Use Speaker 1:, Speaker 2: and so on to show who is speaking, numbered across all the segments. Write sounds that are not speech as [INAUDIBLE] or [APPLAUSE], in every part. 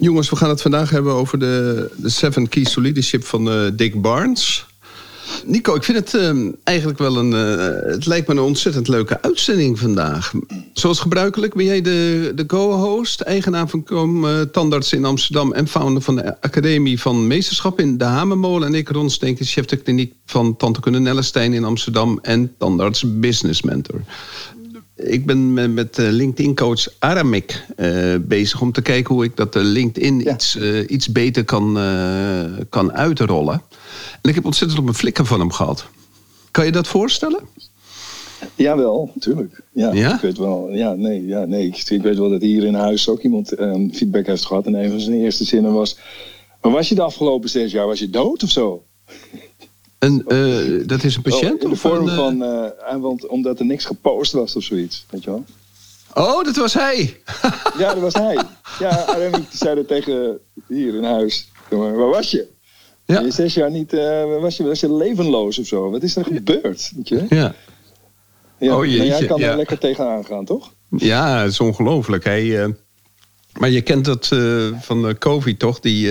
Speaker 1: Jongens, we gaan het vandaag hebben over de, de Seven Keys to Leadership van uh, Dick Barnes. Nico, ik vind het uh, eigenlijk wel een. Uh, het lijkt me een ontzettend leuke uitzending vandaag. Zoals gebruikelijk ben jij de, de co-host, eigenaar van Com Tandarts in Amsterdam en founder van de Academie van Meesterschap in de Hamermolen. En ik, Ron Steenkens, chef de kliniek van Tante Nellestein in Amsterdam en Tandarts Business Mentor ik ben met LinkedIn-coach Aramik uh, bezig om te kijken hoe ik dat LinkedIn iets, uh, iets beter kan, uh, kan uitrollen. En ik heb ontzettend op mijn flikker van hem gehad. Kan je dat voorstellen?
Speaker 2: Jawel, natuurlijk. Ja, ja? Ik weet wel. Ja, nee, ja, nee. Ik, weet wel dat hier in huis ook iemand feedback heeft gehad. En een van zijn eerste zinnen was: Maar was je de afgelopen zes jaar was je dood of zo?
Speaker 1: En uh, dat is een patiënt?
Speaker 2: Oh, in de vorm een, van, uh, want, omdat er niks gepost was of zoiets, weet je wel.
Speaker 1: Oh, dat was hij! [LAUGHS]
Speaker 2: ja, dat was hij. Ja, Aremi zei dat tegen hier in huis. Waar was je? Ja. Je zes jaar niet, uh, was, je, was je levenloos of zo? Wat is er gebeurd? Weet je?
Speaker 1: Ja.
Speaker 2: ja. Oh jeetje. jij kan ja. er lekker tegenaan gaan, toch?
Speaker 1: Ja, dat is ongelooflijk. Maar je kent dat van de COVID toch, die,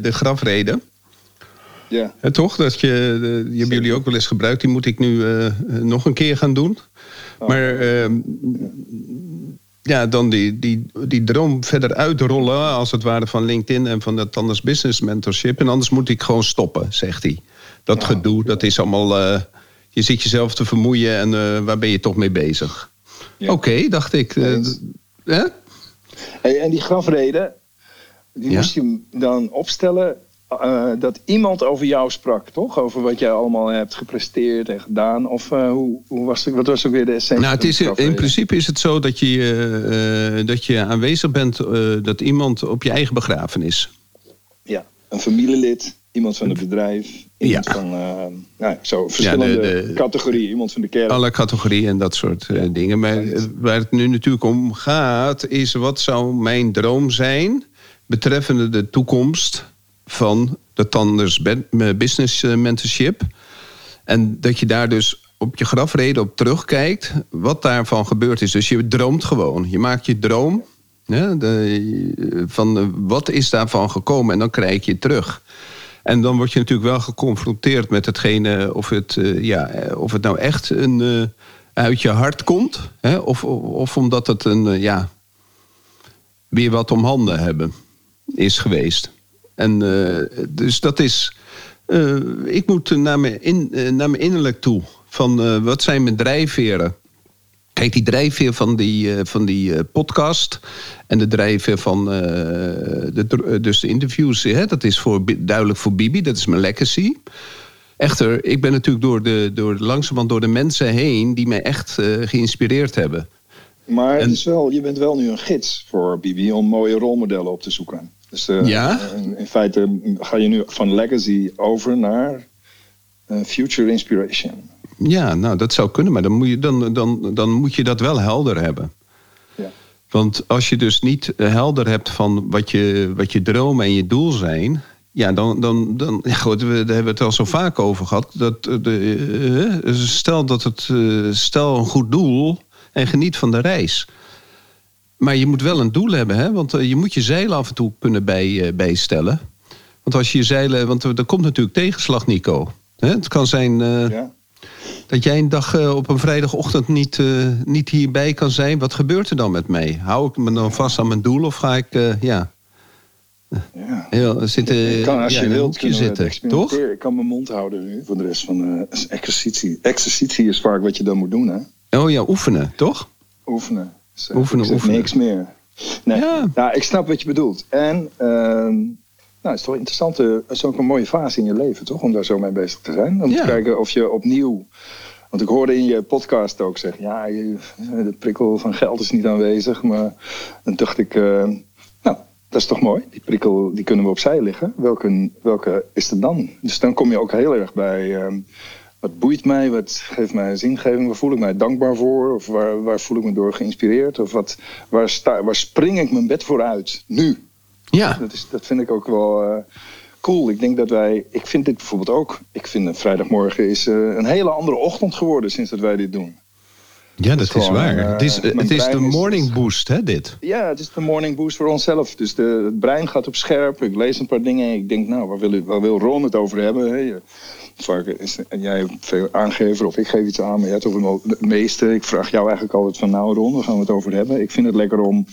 Speaker 1: de grafreden?
Speaker 2: Ja.
Speaker 1: En toch? Dat je, die hebben jullie ook wel eens gebruikt. Die moet ik nu uh, nog een keer gaan doen. Oh. Maar uh, ja, dan die, die, die droom verder uitrollen, als het ware, van LinkedIn en van dat anders business mentorship. En anders moet ik gewoon stoppen, zegt hij. Dat oh. gedoe, dat is allemaal. Uh, je zit jezelf te vermoeien en waar ben je toch mee bezig? Ja. Oké, okay, dacht ik.
Speaker 2: Hey, en die grafreden, die ja? moest je dan opstellen uh, dat iemand over jou sprak, toch? Over wat jij allemaal hebt gepresteerd en gedaan. Of uh, hoe, hoe was het, wat was ook weer de essentie?
Speaker 1: Nou, het is, in principe is het zo dat je, uh, dat je aanwezig bent, dat iemand op je eigen begrafenis.
Speaker 2: Ja, een familielid, iemand van het bedrijf, iemand ja. van nou, zo, verschillende ja, de, de, categorieën, iemand van de kerk.
Speaker 1: Alle categorieën en dat soort dingen. Maar waar het nu natuurlijk om gaat, is wat zou mijn droom zijn betreffende de toekomst van de Tanders Business eh, Mentorship. En dat je daar dus op je grafreden op terugkijkt, wat daarvan gebeurd is. Dus je droomt gewoon. Je maakt je droom van wat is daarvan gekomen en dan krijg je het terug. En dan word je natuurlijk wel geconfronteerd met hetgene of het, ja, of het nou echt een, uit je hart komt, hè, of, of omdat het een, ja, weer wat om handen hebben is geweest. En uh, dus dat is. Uh, ik moet naar mijn, in, uh, naar mijn innerlijk toe. Van wat zijn mijn drijfveren? Kijk, die drijfveer van die, van die podcast en de drijfveer van de, dus de interviews, hè, dat is voor, duidelijk voor Bibi, dat is mijn legacy. Echter, ik ben natuurlijk door de, door, langzamerhand door de mensen heen die mij echt geïnspireerd hebben.
Speaker 2: Maar het is wel, je bent wel nu een gids voor Bibi om mooie rolmodellen op te zoeken. Dus uh,
Speaker 1: ja?
Speaker 2: in, in, feite ga je nu van legacy over naar uh, future inspiration.
Speaker 1: Ja, nou dat zou kunnen, maar dan moet je, dan, dan, dan moet je dat wel helder hebben.
Speaker 2: Ja.
Speaker 1: Want als je dus niet helder hebt van wat je, wat je dromen en je doel zijn, ja, dan, dan, dan ja, goed, we, daar hebben we het al zo vaak over gehad. Dat de, uh, stel dat het, stel een goed doel en geniet van de reis. Maar je moet wel een doel hebben, hè? want eh, je moet je zeilen af en toe kunnen bij, eh, bijstellen. Want als je je zeilen, want er komt natuurlijk tegenslag, Nico. Het kan zijn ja. dat jij een dag op een vrijdagochtend niet, niet hierbij kan zijn. Wat gebeurt er dan met mij? Hou ik me dan vast aan mijn doel of ga ik, ja... Ja. Zitten,
Speaker 2: kan, als
Speaker 1: ja,
Speaker 2: je wilt,
Speaker 1: zitten, toch?
Speaker 2: Ik kan mijn mond houden nu voor de rest van de exercitie. Exercitie is vaak wat je dan moet doen, hè?
Speaker 1: Oh ja, oefenen, toch?
Speaker 2: Oefenen. Dus, eh,
Speaker 1: Oefenen.
Speaker 2: Niks meer. Nee,
Speaker 1: Ja.
Speaker 2: nou, ik snap wat je bedoelt. En ehm, nou, het is toch interessant. eh, Het is ook een mooie fase in je leven, toch? Om daar zo mee bezig te zijn. Om
Speaker 1: Ja.
Speaker 2: te kijken of je opnieuw... Want ik hoorde in je podcast ook zeggen... Ja, je, de prikkel van geld is niet aanwezig. Maar dan dacht ik... eh, nou, dat is toch mooi. Die prikkel die kunnen we opzij leggen. Welke, welke is er dan? Dus dan kom je ook heel erg bij... ehm, wat boeit mij? Wat geeft mij zingeving? Waar voel ik mij dankbaar voor? Of waar, waar voel ik me door geïnspireerd? Of wat, waar, sta, waar spring ik mijn bed voor uit? Nu.
Speaker 1: Ja.
Speaker 2: Dat, is, dat vind ik ook wel eh, cool. Ik denk dat wij... Ik vind dit bijvoorbeeld ook... Ik vind een vrijdagmorgen is eh, een hele andere ochtend geworden sinds dat wij dit doen.
Speaker 1: Ja, dat is
Speaker 2: gewoon,
Speaker 1: waar.
Speaker 2: eh,
Speaker 1: het is,
Speaker 2: mijn
Speaker 1: het is de
Speaker 2: is-
Speaker 1: morning boost, hè, dit.
Speaker 2: Ja, het is de morning boost voor onszelf. Dus de, het brein gaat op scherp. Ik lees een paar dingen. Ik denk, nou, waar wil, waar wil Ron het over hebben? hè? Vaak is en jij hebt veel aangever of ik geef iets aan, maar jij wel het meeste. Ik vraag jou eigenlijk altijd van, nou Ron, waar gaan we het over hebben? Ik vind het lekker om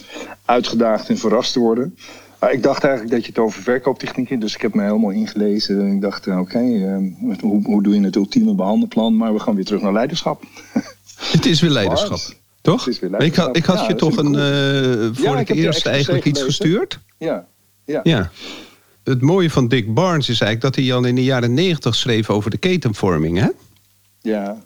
Speaker 2: uitgedaagd en verrast te worden. Maar ik dacht eigenlijk dat je het over verkooptechnieken, dus ik heb me helemaal ingelezen. Ik dacht, eh, oké, eh, hoe, hoe doe je het ultieme behandelplan? Maar we gaan weer terug naar leiderschap. [LAUGHS]
Speaker 1: Het is weer leiderschap, toch?
Speaker 2: Het is weer
Speaker 1: Ik had, ik had
Speaker 2: Ja,
Speaker 1: je toch een, eh voor
Speaker 2: Ja,
Speaker 1: het eerst eigenlijk iets gestuurd?
Speaker 2: Ja, ja.
Speaker 1: Ja. Het mooie van Dick Barnes is eigenlijk dat hij al in de jaren negentig schreef over de ketenvorming, hè?
Speaker 2: ja.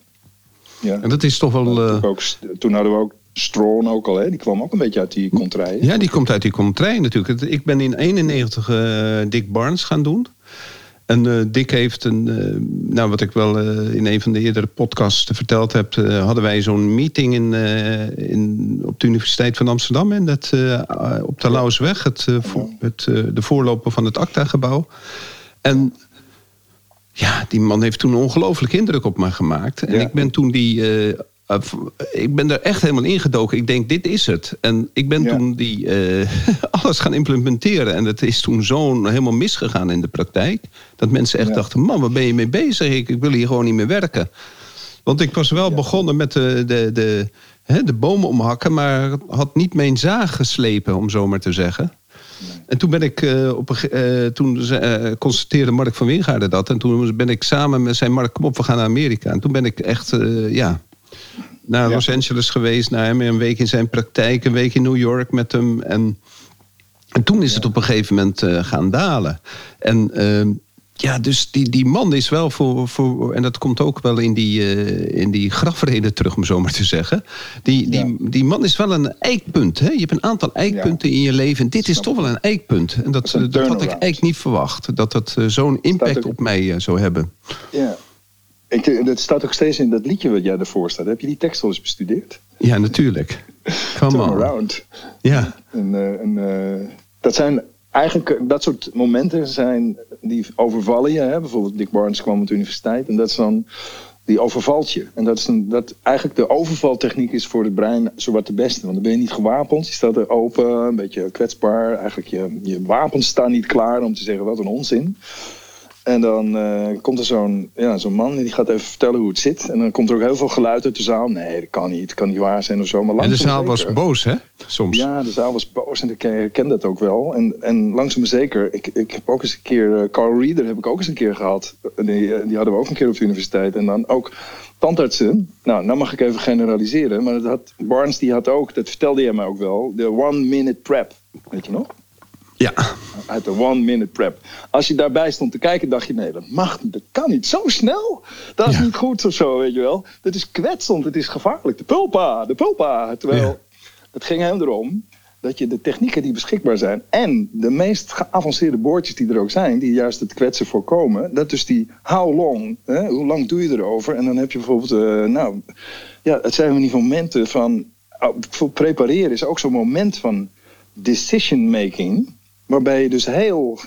Speaker 2: ja.
Speaker 1: En dat is toch wel...
Speaker 2: Toen,
Speaker 1: eh,
Speaker 2: ook, toen hadden we ook Strawn ook al, hè? die kwam ook een beetje uit die contraien.
Speaker 1: Ja, die komt uit die contrain natuurlijk. Ik ben in 91 eh, Dick Barnes gaan doen. En eh, Dick heeft een, eh, nou wat ik wel eh, in een van de eerdere podcasts verteld heb, hadden wij zo'n meeting in, in, op de Universiteit van Amsterdam, en dat, op de Lauwersweg, het, de voorloper van het ACTA-gebouw. En ja, die man heeft toen een ongelooflijke indruk op me gemaakt. En
Speaker 2: Ja.
Speaker 1: ik ben toen die. Eh, eh, ik ben er echt helemaal ingedoken. Ik denk, dit is het. En ik ben
Speaker 2: Ja.
Speaker 1: toen die, eh, [LAUGHS] alles gaan implementeren. En het is toen zo helemaal misgegaan in de praktijk. Dat mensen echt
Speaker 2: Ja.
Speaker 1: dachten: man, waar ben je mee bezig? Ik, ik wil hier gewoon niet meer werken. Want ik was wel begonnen met de, de, de, hè, de bomen omhakken, maar had niet mijn zaag geslepen, om zo maar te zeggen. En toen ben ik eh, op een, eh, toen eh, constateerde Mark van Wingaarden dat. En toen ben ik samen met zijn Mark, kom op, we gaan naar Amerika. En toen ben ik echt, eh, ja, naar
Speaker 2: Ja.
Speaker 1: Los Angeles geweest, naar hem een week in zijn praktijk, een week in New York met hem. En, en toen is het op een gegeven moment eh, gaan dalen. En ehm, ja, dus die, die man is wel voor, voor. En dat komt ook wel in die, eh, in die grafreden terug, om zo maar te zeggen. Die, die, die man is wel een eikpunt. Hè? Je hebt een aantal eikpunten in je leven. En dit is toch wel een eikpunt. En dat, dat had ik eigenlijk niet verwacht. Dat dat eh, zo'n impact op mij zou hebben.
Speaker 2: Ja. Ik, dat staat ook steeds in dat liedje wat jij ervoor staat. Heb je die tekst al eens bestudeerd?
Speaker 1: Ja, natuurlijk. [LAUGHS] Come
Speaker 2: Turn
Speaker 1: on.
Speaker 2: around.
Speaker 1: Ja.
Speaker 2: En, eh, en, eh, dat zijn eigenlijk, eh, dat soort momenten zijn, die overvallen je. Hè? Bijvoorbeeld Dick Barnes kwam op de universiteit en dat is dan, die overvalt je. En dat is een, dat eigenlijk de overvaltechniek is voor het brein zowat de beste. Want dan ben je niet gewapend, je staat er open, een beetje kwetsbaar. Eigenlijk je, je wapens staan niet klaar om te zeggen wat een onzin. En dan eh, komt er zo'n ja, zo'n man en die gaat even vertellen hoe het zit. En dan komt er ook heel veel geluid uit de zaal. Nee, dat kan niet, het kan niet waar zijn of zo. Maar
Speaker 1: En de zaal was boos, hè? Soms.
Speaker 2: ja, de zaal was boos en ik herken dat ook wel. En, en langzaam maar zeker, ik, ik heb ook eens een keer, eh, Carl Reader heb ik ook eens een keer gehad. Die, eh, die hadden we ook een keer op de universiteit. En dan ook tandartsen. Nou, nou mag ik even generaliseren. Maar dat had, Barnes die had ook, dat vertelde jij mij ook wel, de one minute prep. Weet je nog?
Speaker 1: Ja.
Speaker 2: Uit de one minute prep. Als je daarbij stond te kijken, dacht je: nee, dat mag niet, dat kan niet. Zo snel. Dat is
Speaker 1: Ja.
Speaker 2: niet goed of zo, weet je wel. Dat is kwetsend, het is gevaarlijk. De pulpa, de pulpa. Terwijl
Speaker 1: Ja.
Speaker 2: het ging hem erom dat je de technieken die beschikbaar zijn en de meest geavanceerde boordjes die er ook zijn, die juist het kwetsen voorkomen, dat dus die how long, hè, hoe lang doe je erover? En dan heb je bijvoorbeeld, eh, nou, ja, het zijn van die momenten van, oh, voor prepareren is ook zo'n moment van decision making. Waarbij je dus heel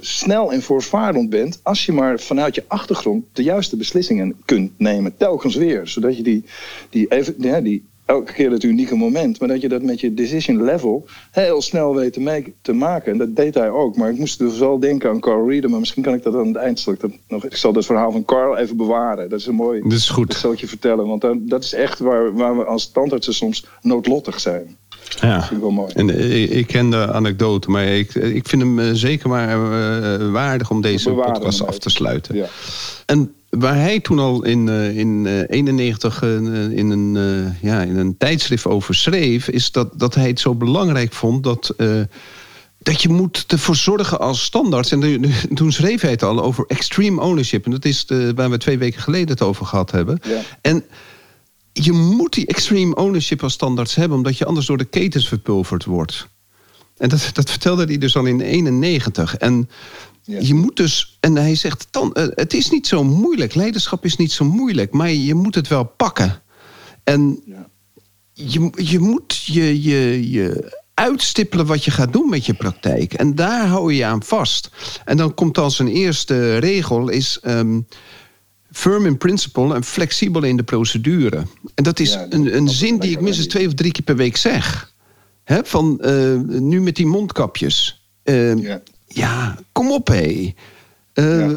Speaker 2: snel en voortvarend bent. als je maar vanuit je achtergrond de juiste beslissingen kunt nemen. Telkens weer. Zodat je die, die, even, die elke keer het unieke moment. maar dat je dat met je decision level heel snel weet te, ma- te maken. En dat deed hij ook. Maar ik moest dus wel denken aan Carl Reader. maar misschien kan ik dat aan het eind. Zal ik, dat nog, ik zal dat verhaal van Carl even bewaren. Dat is een mooi.
Speaker 1: Dat is goed.
Speaker 2: Dat zal ik je vertellen. Want dan- dat is echt waar, waar we als tandartsen soms noodlottig zijn.
Speaker 1: Ja, vind ik wel mooi. En, ik, ik, ken de anekdote, maar ik, ik vind hem zeker maar waardig om deze podcast af te sluiten. Ja. En waar hij toen al in 1991 in, uh, in, een, ja, in een tijdschrift over schreef, is dat, dat hij het zo belangrijk vond dat dat je moet ervoor zorgen als standaards. En toen schreef hij het al over extreme ownership. En dat is de, waar we twee weken geleden het over gehad hebben. Ja. En je moet die extreme ownership als standaards hebben... omdat je anders door de ketens verpulverd wordt. En dat, dat vertelde hij dus al in 91. En je moet dus... En hij zegt, dan, eh, het is niet zo moeilijk. Leiderschap is niet zo moeilijk. Maar je moet het wel pakken. En ja. je, je moet je, je, je uitstippelen wat je gaat doen met je praktijk. En daar hou je je aan vast. En dan komt als een eerste regel is... Um, firm in principle en flexibel in de procedure. En dat is een, een zin die ik minstens twee of drie keer per week zeg. He, van uh, nu met die mondkapjes. Uh, ja. Ja. kom op hé. Uh,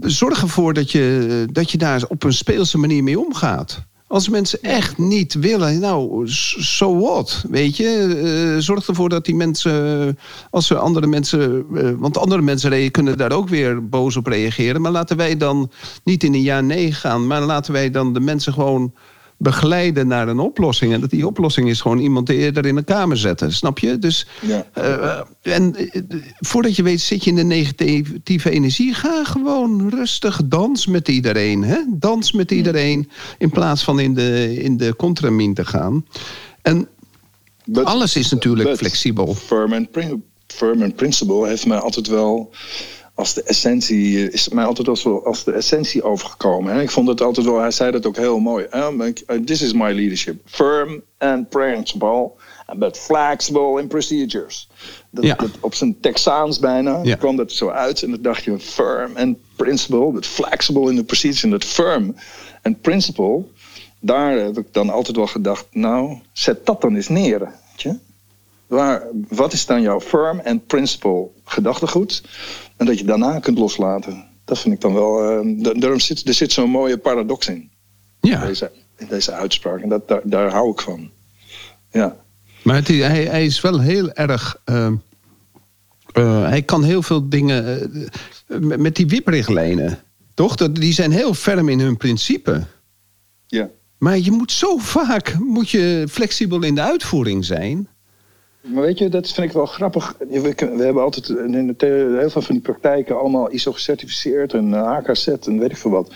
Speaker 1: Zorg ervoor dat je, dat je daar op een speelse manier mee omgaat. Als mensen echt niet willen, nou, so what? Weet je, uh, zorg ervoor dat die mensen, als er andere mensen, uh, want andere mensen kunnen daar ook weer boos op reageren. Maar laten wij dan niet in een ja nee gaan, maar laten wij dan de mensen gewoon begeleiden naar een oplossing. En dat die oplossing is gewoon iemand eerder in een kamer zetten. Snap je? Dus, ja. uh, en uh, voordat je weet, zit je in de negatieve energie. Ga gewoon rustig dans met iedereen. Hè? Dans met iedereen. In plaats van in de, in de contramin te gaan. En but, alles is natuurlijk flexibel.
Speaker 2: Firm and, firm and principle heeft mij altijd wel als de essentie, eh, is mij altijd als, als de essentie overgekomen. Hè? Ik vond het altijd wel, hij zei dat ook heel mooi. Uh, this is my leadership. Firm and principle, but flexible in procedures. Dat, ja. op zijn Texaans bijna ja. kwam dat zo uit. En dan dacht je, firm and principle, but flexible in the procedures. En dat firm and principle, daar heb ik dan altijd wel gedacht, nou, zet dat dan eens neer. Weet je? Waar, wat is dan jouw firm and principle gedachtegoed? En dat je daarna kunt loslaten. Dat vind ik dan wel. Uh, daarom zit, er zit zo'n mooie paradox in. Ja. In deze, in deze uitspraak. En dat, daar, daar hou ik van. Ja.
Speaker 1: Maar het, hij, hij is wel heel erg. Uh, uh, hij kan heel veel dingen. Uh, met die WIP-richtlijnen. Toch? Die zijn heel ferm in hun principe. Ja. Maar je moet zo vaak moet je flexibel in de uitvoering zijn.
Speaker 2: Maar weet je, dat vind ik wel grappig. We, hebben altijd in heel veel van die praktijken allemaal ISO gecertificeerd en eh, en weet ik veel wat.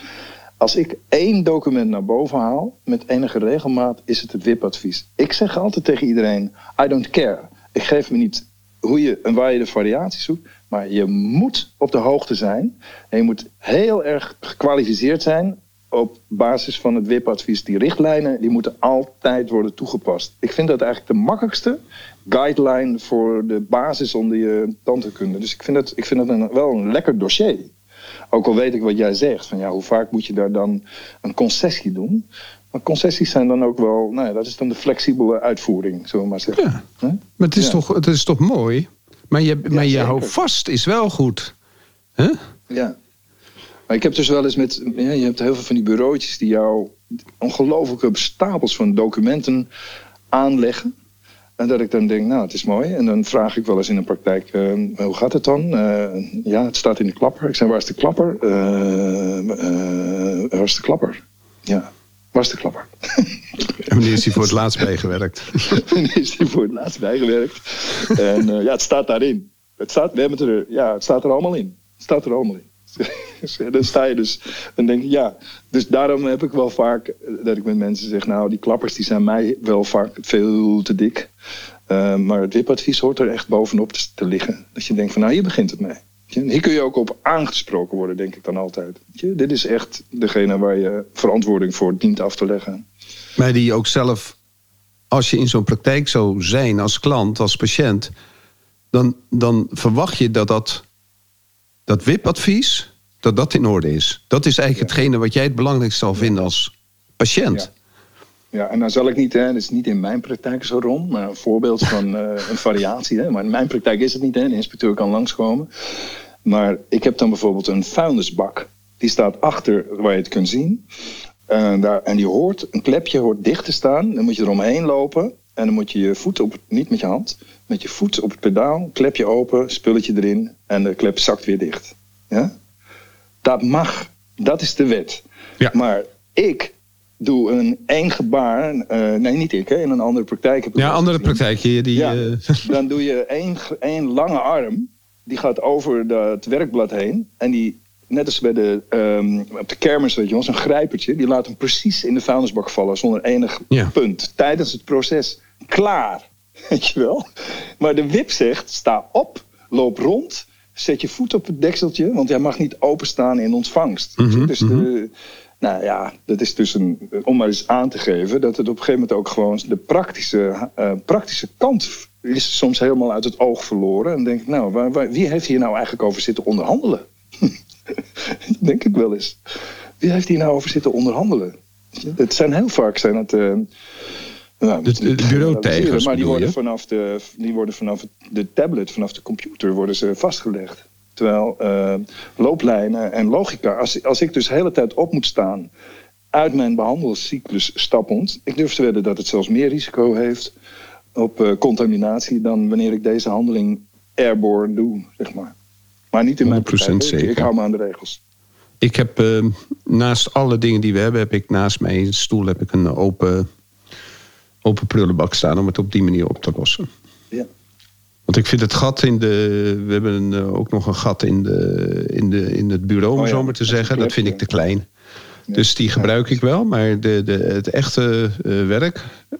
Speaker 2: Als ik één document naar boven haal met enige regelmaat, is het het WIP-advies. Ik zeg altijd tegen iedereen: I don't care. Ik geef me niet hoe je en waar je de variaties zoekt, maar je moet op de hoogte zijn. En je moet heel erg gekwalificeerd zijn op basis van het WIP-advies. Die richtlijnen die moeten altijd worden toegepast. Ik vind dat eigenlijk de makkelijkste guideline voor de basis onder je tandheelkunde. Dus ik vind het, ik vind het een, wel een lekker dossier. Ook al weet ik wat jij zegt, van ja, hoe vaak moet je daar dan een concessie doen? Maar concessies zijn dan ook wel, nou ja, dat is dan de flexibele uitvoering, zullen we maar zeggen. Ja,
Speaker 1: maar het is, toch, het is toch mooi? Maar je, maar je houdt vast is wel goed. Huh?
Speaker 2: Ja. Maar ik heb dus wel eens met, ja, je hebt heel veel van die bureautjes die jou ongelooflijke stapels van documenten aanleggen. En dat ik dan denk, nou, het is mooi. En dan vraag ik wel eens in de praktijk, uh, hoe gaat het dan? Uh, ja, het staat in de klapper. Ik zeg, waar is de klapper? Uh, waar is de klapper? Ja, waar is de klapper? [LAUGHS]
Speaker 1: En wanneer is hij voor het laatst bijgewerkt? [LAUGHS]
Speaker 2: wanneer is hij voor het laatst bijgewerkt? en ja, het staat daarin. Het staat, we hebben het er, ja, het staat er allemaal in. Het staat er allemaal in. [LAUGHS] dan sta je dus, dan denk je ja. Dus daarom heb ik wel vaak eh, dat ik met mensen zeg, nou die klappers die zijn mij wel vaak veel te dik. Uh, maar het WIP-advies hoort er echt bovenop te, liggen. Dat je denkt van nou hier begint het mee. Hier kun je ook op aangesproken worden, denk ik dan altijd. Dit is echt degene waar je verantwoording voor dient af te leggen.
Speaker 1: Maar die ook zelf, als je in zo'n praktijk zou zijn als klant, als patiënt, dan, dan verwacht je dat dat dat WIP-advies, dat dat in orde is. Dat is eigenlijk hetgene wat jij het belangrijkste zal vinden als patiënt.
Speaker 2: Ja. en dan zal ik niet, hè, dat is niet in mijn praktijk zo rond, maar een voorbeeld van uh, [LAUGHS] een variatie. Hè, maar in mijn praktijk is het niet, hè, de inspecteur kan langskomen. Maar ik heb dan bijvoorbeeld een vuilnisbak. Die staat achter waar je het kunt zien. Uh, daar, en die hoort, een klepje hoort dicht te staan. Dan moet je eromheen lopen. En dan moet je je voet op, niet met je hand, met je voet op het pedaal, klep je open, spulletje erin en de klep zakt weer dicht. Ja? Dat mag. Dat is de wet.
Speaker 1: Ja.
Speaker 2: Maar ik doe een één gebaar. eh, nee, niet ik, hè, in een andere praktijk. Heb ik
Speaker 1: Ja, andere
Speaker 2: gezien.
Speaker 1: praktijken die...
Speaker 2: Ja.
Speaker 1: eh, [LAUGHS]
Speaker 2: Dan doe je één, één lange arm. Die gaat over dat werkblad heen. En die, net als bij de, ehm, op de kermis, weet je wel, zo'n grijpertje. Die laat hem precies in de vuilnisbak vallen. Zonder enig
Speaker 1: Ja.
Speaker 2: punt. Tijdens het proces. Klaar. [LAUGHS] Weet je wel? Maar de wip zegt, sta op, loop rond. Zet je voet op het dekseltje. Want jij mag niet openstaan in ontvangst.
Speaker 1: Mhm,
Speaker 2: Dus de, nou ja, dat is dus een, om maar eens aan te geven dat het op een gegeven moment ook gewoon de praktische, eh, praktische kant is soms helemaal uit het oog verloren. En denk ik, nou, waar, waar- wie heeft hier nou eigenlijk over zitten onderhandelen? [LAUGHS] [LAUGHS] denk ik wel eens. Wie heeft hier nou over zitten onderhandelen? Het zijn heel vaak zijn het. eh, nou,
Speaker 1: De- de bureautijgers
Speaker 2: Maar die
Speaker 1: je?
Speaker 2: worden, vanaf de, die worden vanaf de tablet, vanaf de computer, worden ze vastgelegd. Terwijl eh, looplijnen en logica, als, als ik dus de hele tijd op moet staan uit mijn behandelcyclus stappend, ik durf te wedden dat het zelfs meer risico heeft op eh, contaminatie dan wanneer ik deze handeling airborne doe, zeg maar. Maar niet in mijn
Speaker 1: 100%
Speaker 2: praktijk. Ik-
Speaker 1: zeker.
Speaker 2: hou me aan de regels.
Speaker 1: Ik heb eh, naast alle dingen die we hebben, heb ik naast mijn stoel heb ik een open, open prullenbak staan om het op die manier op te lossen.
Speaker 2: Ja.
Speaker 1: Want ik vind het gat in de. We hebben een, eh, ook nog een gat in, de, in, de, in het bureau, om
Speaker 2: Oh ja,
Speaker 1: zo maar te zeggen. Dat vind ik te klein. Dus die gebruik ik wel, maar de, de, het echte eh, werk, eh,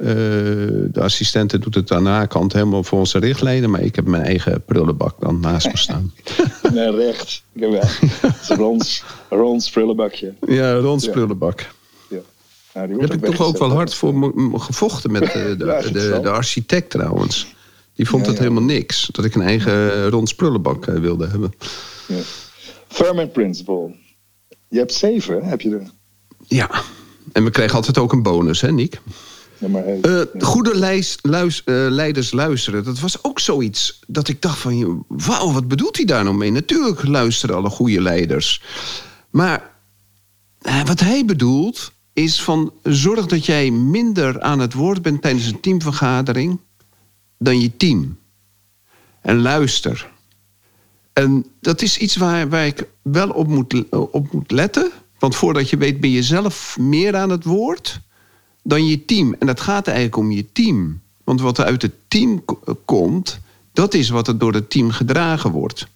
Speaker 1: de assistente doet het aan de kant helemaal volgens de richtlijnen, maar ik heb mijn eigen prullenbak dan naast me staan. [LAUGHS]
Speaker 2: Nee, recht. Ik heb wel. Het is een Rons, Rons prullenbakje.
Speaker 1: Ja, rond
Speaker 2: Ja.
Speaker 1: prullenbak.
Speaker 2: Ja. Nou,
Speaker 1: Daar heb ik toch ook wel hard voor gevochten met [LAUGHS] de, de, de,
Speaker 2: interessant.
Speaker 1: de architect trouwens. Die vond
Speaker 2: Ja,
Speaker 1: het
Speaker 2: ja.
Speaker 1: helemaal niks. Dat ik een eigen rond prullenbak eh, wilde hebben.
Speaker 2: Ja. Ferment Principle. Je hebt zeven, heb je er.
Speaker 1: Ja. En we kregen altijd ook een bonus, hè, Niek?
Speaker 2: Ja, maar, hey,
Speaker 1: Eh,
Speaker 2: ja.
Speaker 1: goede lijst, luis- eh, leiders luisteren. Dat was ook zoiets dat ik dacht van... Wauw, wat bedoelt hij daar nou mee? Natuurlijk luisteren alle goede leiders. Maar eh, wat hij bedoelt is van... zorg dat jij minder aan het woord bent tijdens een teamvergadering... dan je team. En luister. En dat is iets waar, waar ik wel op moet, op moet letten. Want voordat je weet ben je zelf meer aan het woord dan je team. En dat gaat eigenlijk om je team. Want wat er uit het team k- komt, dat is wat er door het team gedragen wordt.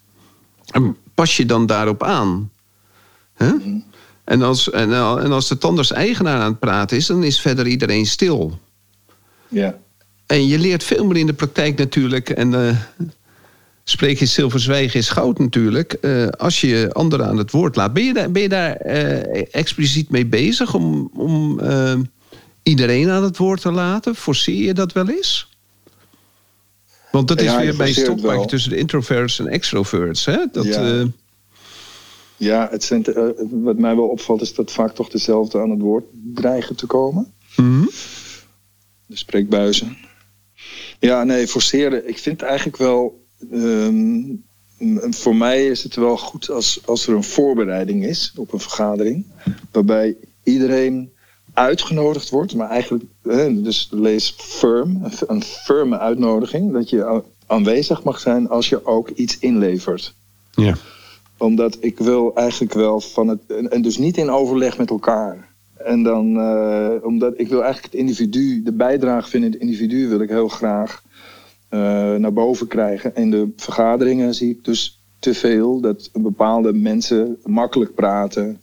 Speaker 1: En pas je dan daarop aan? Hè? En, als, en, en als de tandarts-eigenaar aan het praten is, dan is verder iedereen stil.
Speaker 2: ja.
Speaker 1: En je leert veel meer in de praktijk natuurlijk. En eh spreek je zilver zwijgen is goud natuurlijk. eh, als je anderen aan het woord laat. Ben je daar, ben je daar eh, expliciet mee bezig om, om eh, iedereen aan het woord te laten? Forceer je dat wel eens? Want dat is
Speaker 2: Ja,
Speaker 1: weer bij
Speaker 2: wel.
Speaker 1: tussen de introverts en extroverts. Hè? Dat,
Speaker 2: Ja. Ja, het zijn, wat mij wel opvalt is dat vaak toch dezelfde aan het woord dreigen te komen.
Speaker 1: mhm.
Speaker 2: De spreekbuizen. Ja, nee, forceren. Ik vind eigenlijk wel. Ehm, voor mij is het wel goed als, als er een voorbereiding is op een vergadering. Waarbij iedereen uitgenodigd wordt. Maar eigenlijk, dus lees firm. een- firme uitnodiging. Dat je aanwezig mag zijn als je ook iets inlevert
Speaker 1: ja.
Speaker 2: omdat ik wil eigenlijk wel van het. En, dus niet in overleg met elkaar. En dan, eh, omdat ik wil eigenlijk het individu, de bijdrage van het individu wil ik heel graag naar boven krijgen. In de vergaderingen zie ik dus te veel dat bepaalde mensen makkelijk praten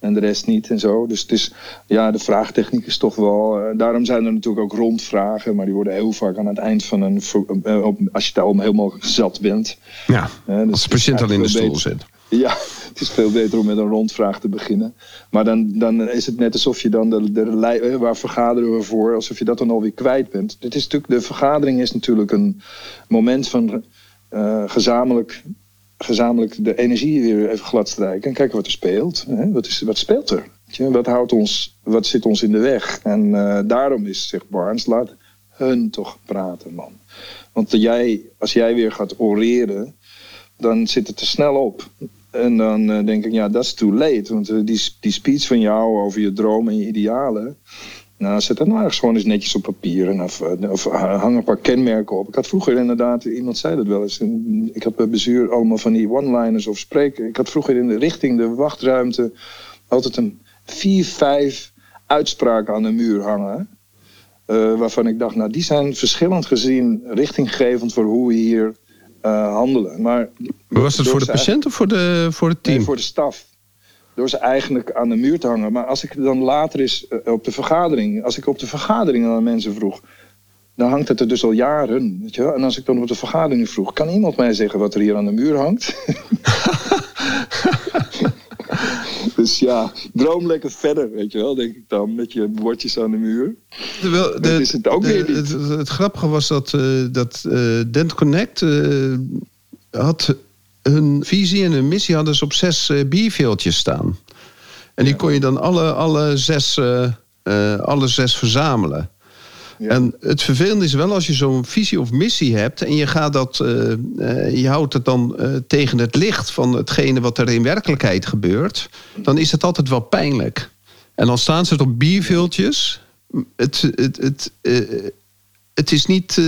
Speaker 2: en de rest niet en zo. Dus het is, ja, de vraagtechniek is toch wel. eh, daarom zijn er natuurlijk ook rondvragen, maar die worden heel vaak aan het eind van een. eh, als je daar al helemaal zat bent.
Speaker 1: ja.
Speaker 2: Hè, dus
Speaker 1: Als de patiënt al in de stoel zit.
Speaker 2: Ja, [LAUGHS] het is veel beter om met een rondvraag te beginnen. Maar dan, dan is het net alsof je dan de, de eh, waar vergaderen we voor, alsof je dat dan alweer kwijt bent. Dit is natuurlijk, de vergadering is natuurlijk een moment van eh, gezamenlijk, gezamenlijk de energie weer even gladstrijken en kijken wat er speelt. Hè? Wat, is, wat speelt er? Wat, houdt ons, wat zit ons in de weg? En eh, daarom is, zegt Barnes, laat hun toch praten, man. Want jij, als jij weer gaat oreren, dan zit het te snel op. En dan eh, denk ik, ja, dat is too late. Want eh, die, die speech van jou over je droom en je idealen... Nou, zet dat nou ergens gewoon eens netjes op papier. En of, eh, of hang een paar kenmerken op. Ik had vroeger inderdaad, iemand zei dat wel eens. Ik had bij bezuur allemaal van die one-liners of spreken. Ik had vroeger in de richting de wachtruimte altijd een vier, vijf uitspraken aan de muur hangen. Waarvan ik dacht, nou die zijn verschillend gezien richtinggevend voor hoe we hier uh, handelen. Maar,
Speaker 1: was dat voor de patiënt of voor, de, voor het team?
Speaker 2: Nee, voor de staf. Door ze eigenlijk aan de muur te hangen. Maar als ik dan later is uh, op de vergadering, als ik op de vergadering aan mensen vroeg, dan hangt het er dus al jaren. Weet je wel? En als ik dan op de vergadering vroeg, kan iemand mij zeggen wat er hier aan de muur hangt? [LAUGHS] [LAUGHS] Dus ja, droom lekker verder, weet je wel, denk ik dan, met je bordjes aan de muur.
Speaker 1: Terwijl, de, is het ook weer niet. Het, grappige was dat, uh, dat uh, Dent Connect uh, had hun visie en hun missie hadden ze op zes bierveeltjes staan. En die kon je dan alle, alle, zes, alle zes verzamelen. En het vervelende is wel als je zo'n visie of missie hebt en je gaat dat, uh, uh, je houdt het dan uh, tegen het licht van hetgene wat er in werkelijkheid gebeurt, dan is het altijd wel pijnlijk. En dan staan ze het op bierviltjes. Het, het, het, het is niet. Uh,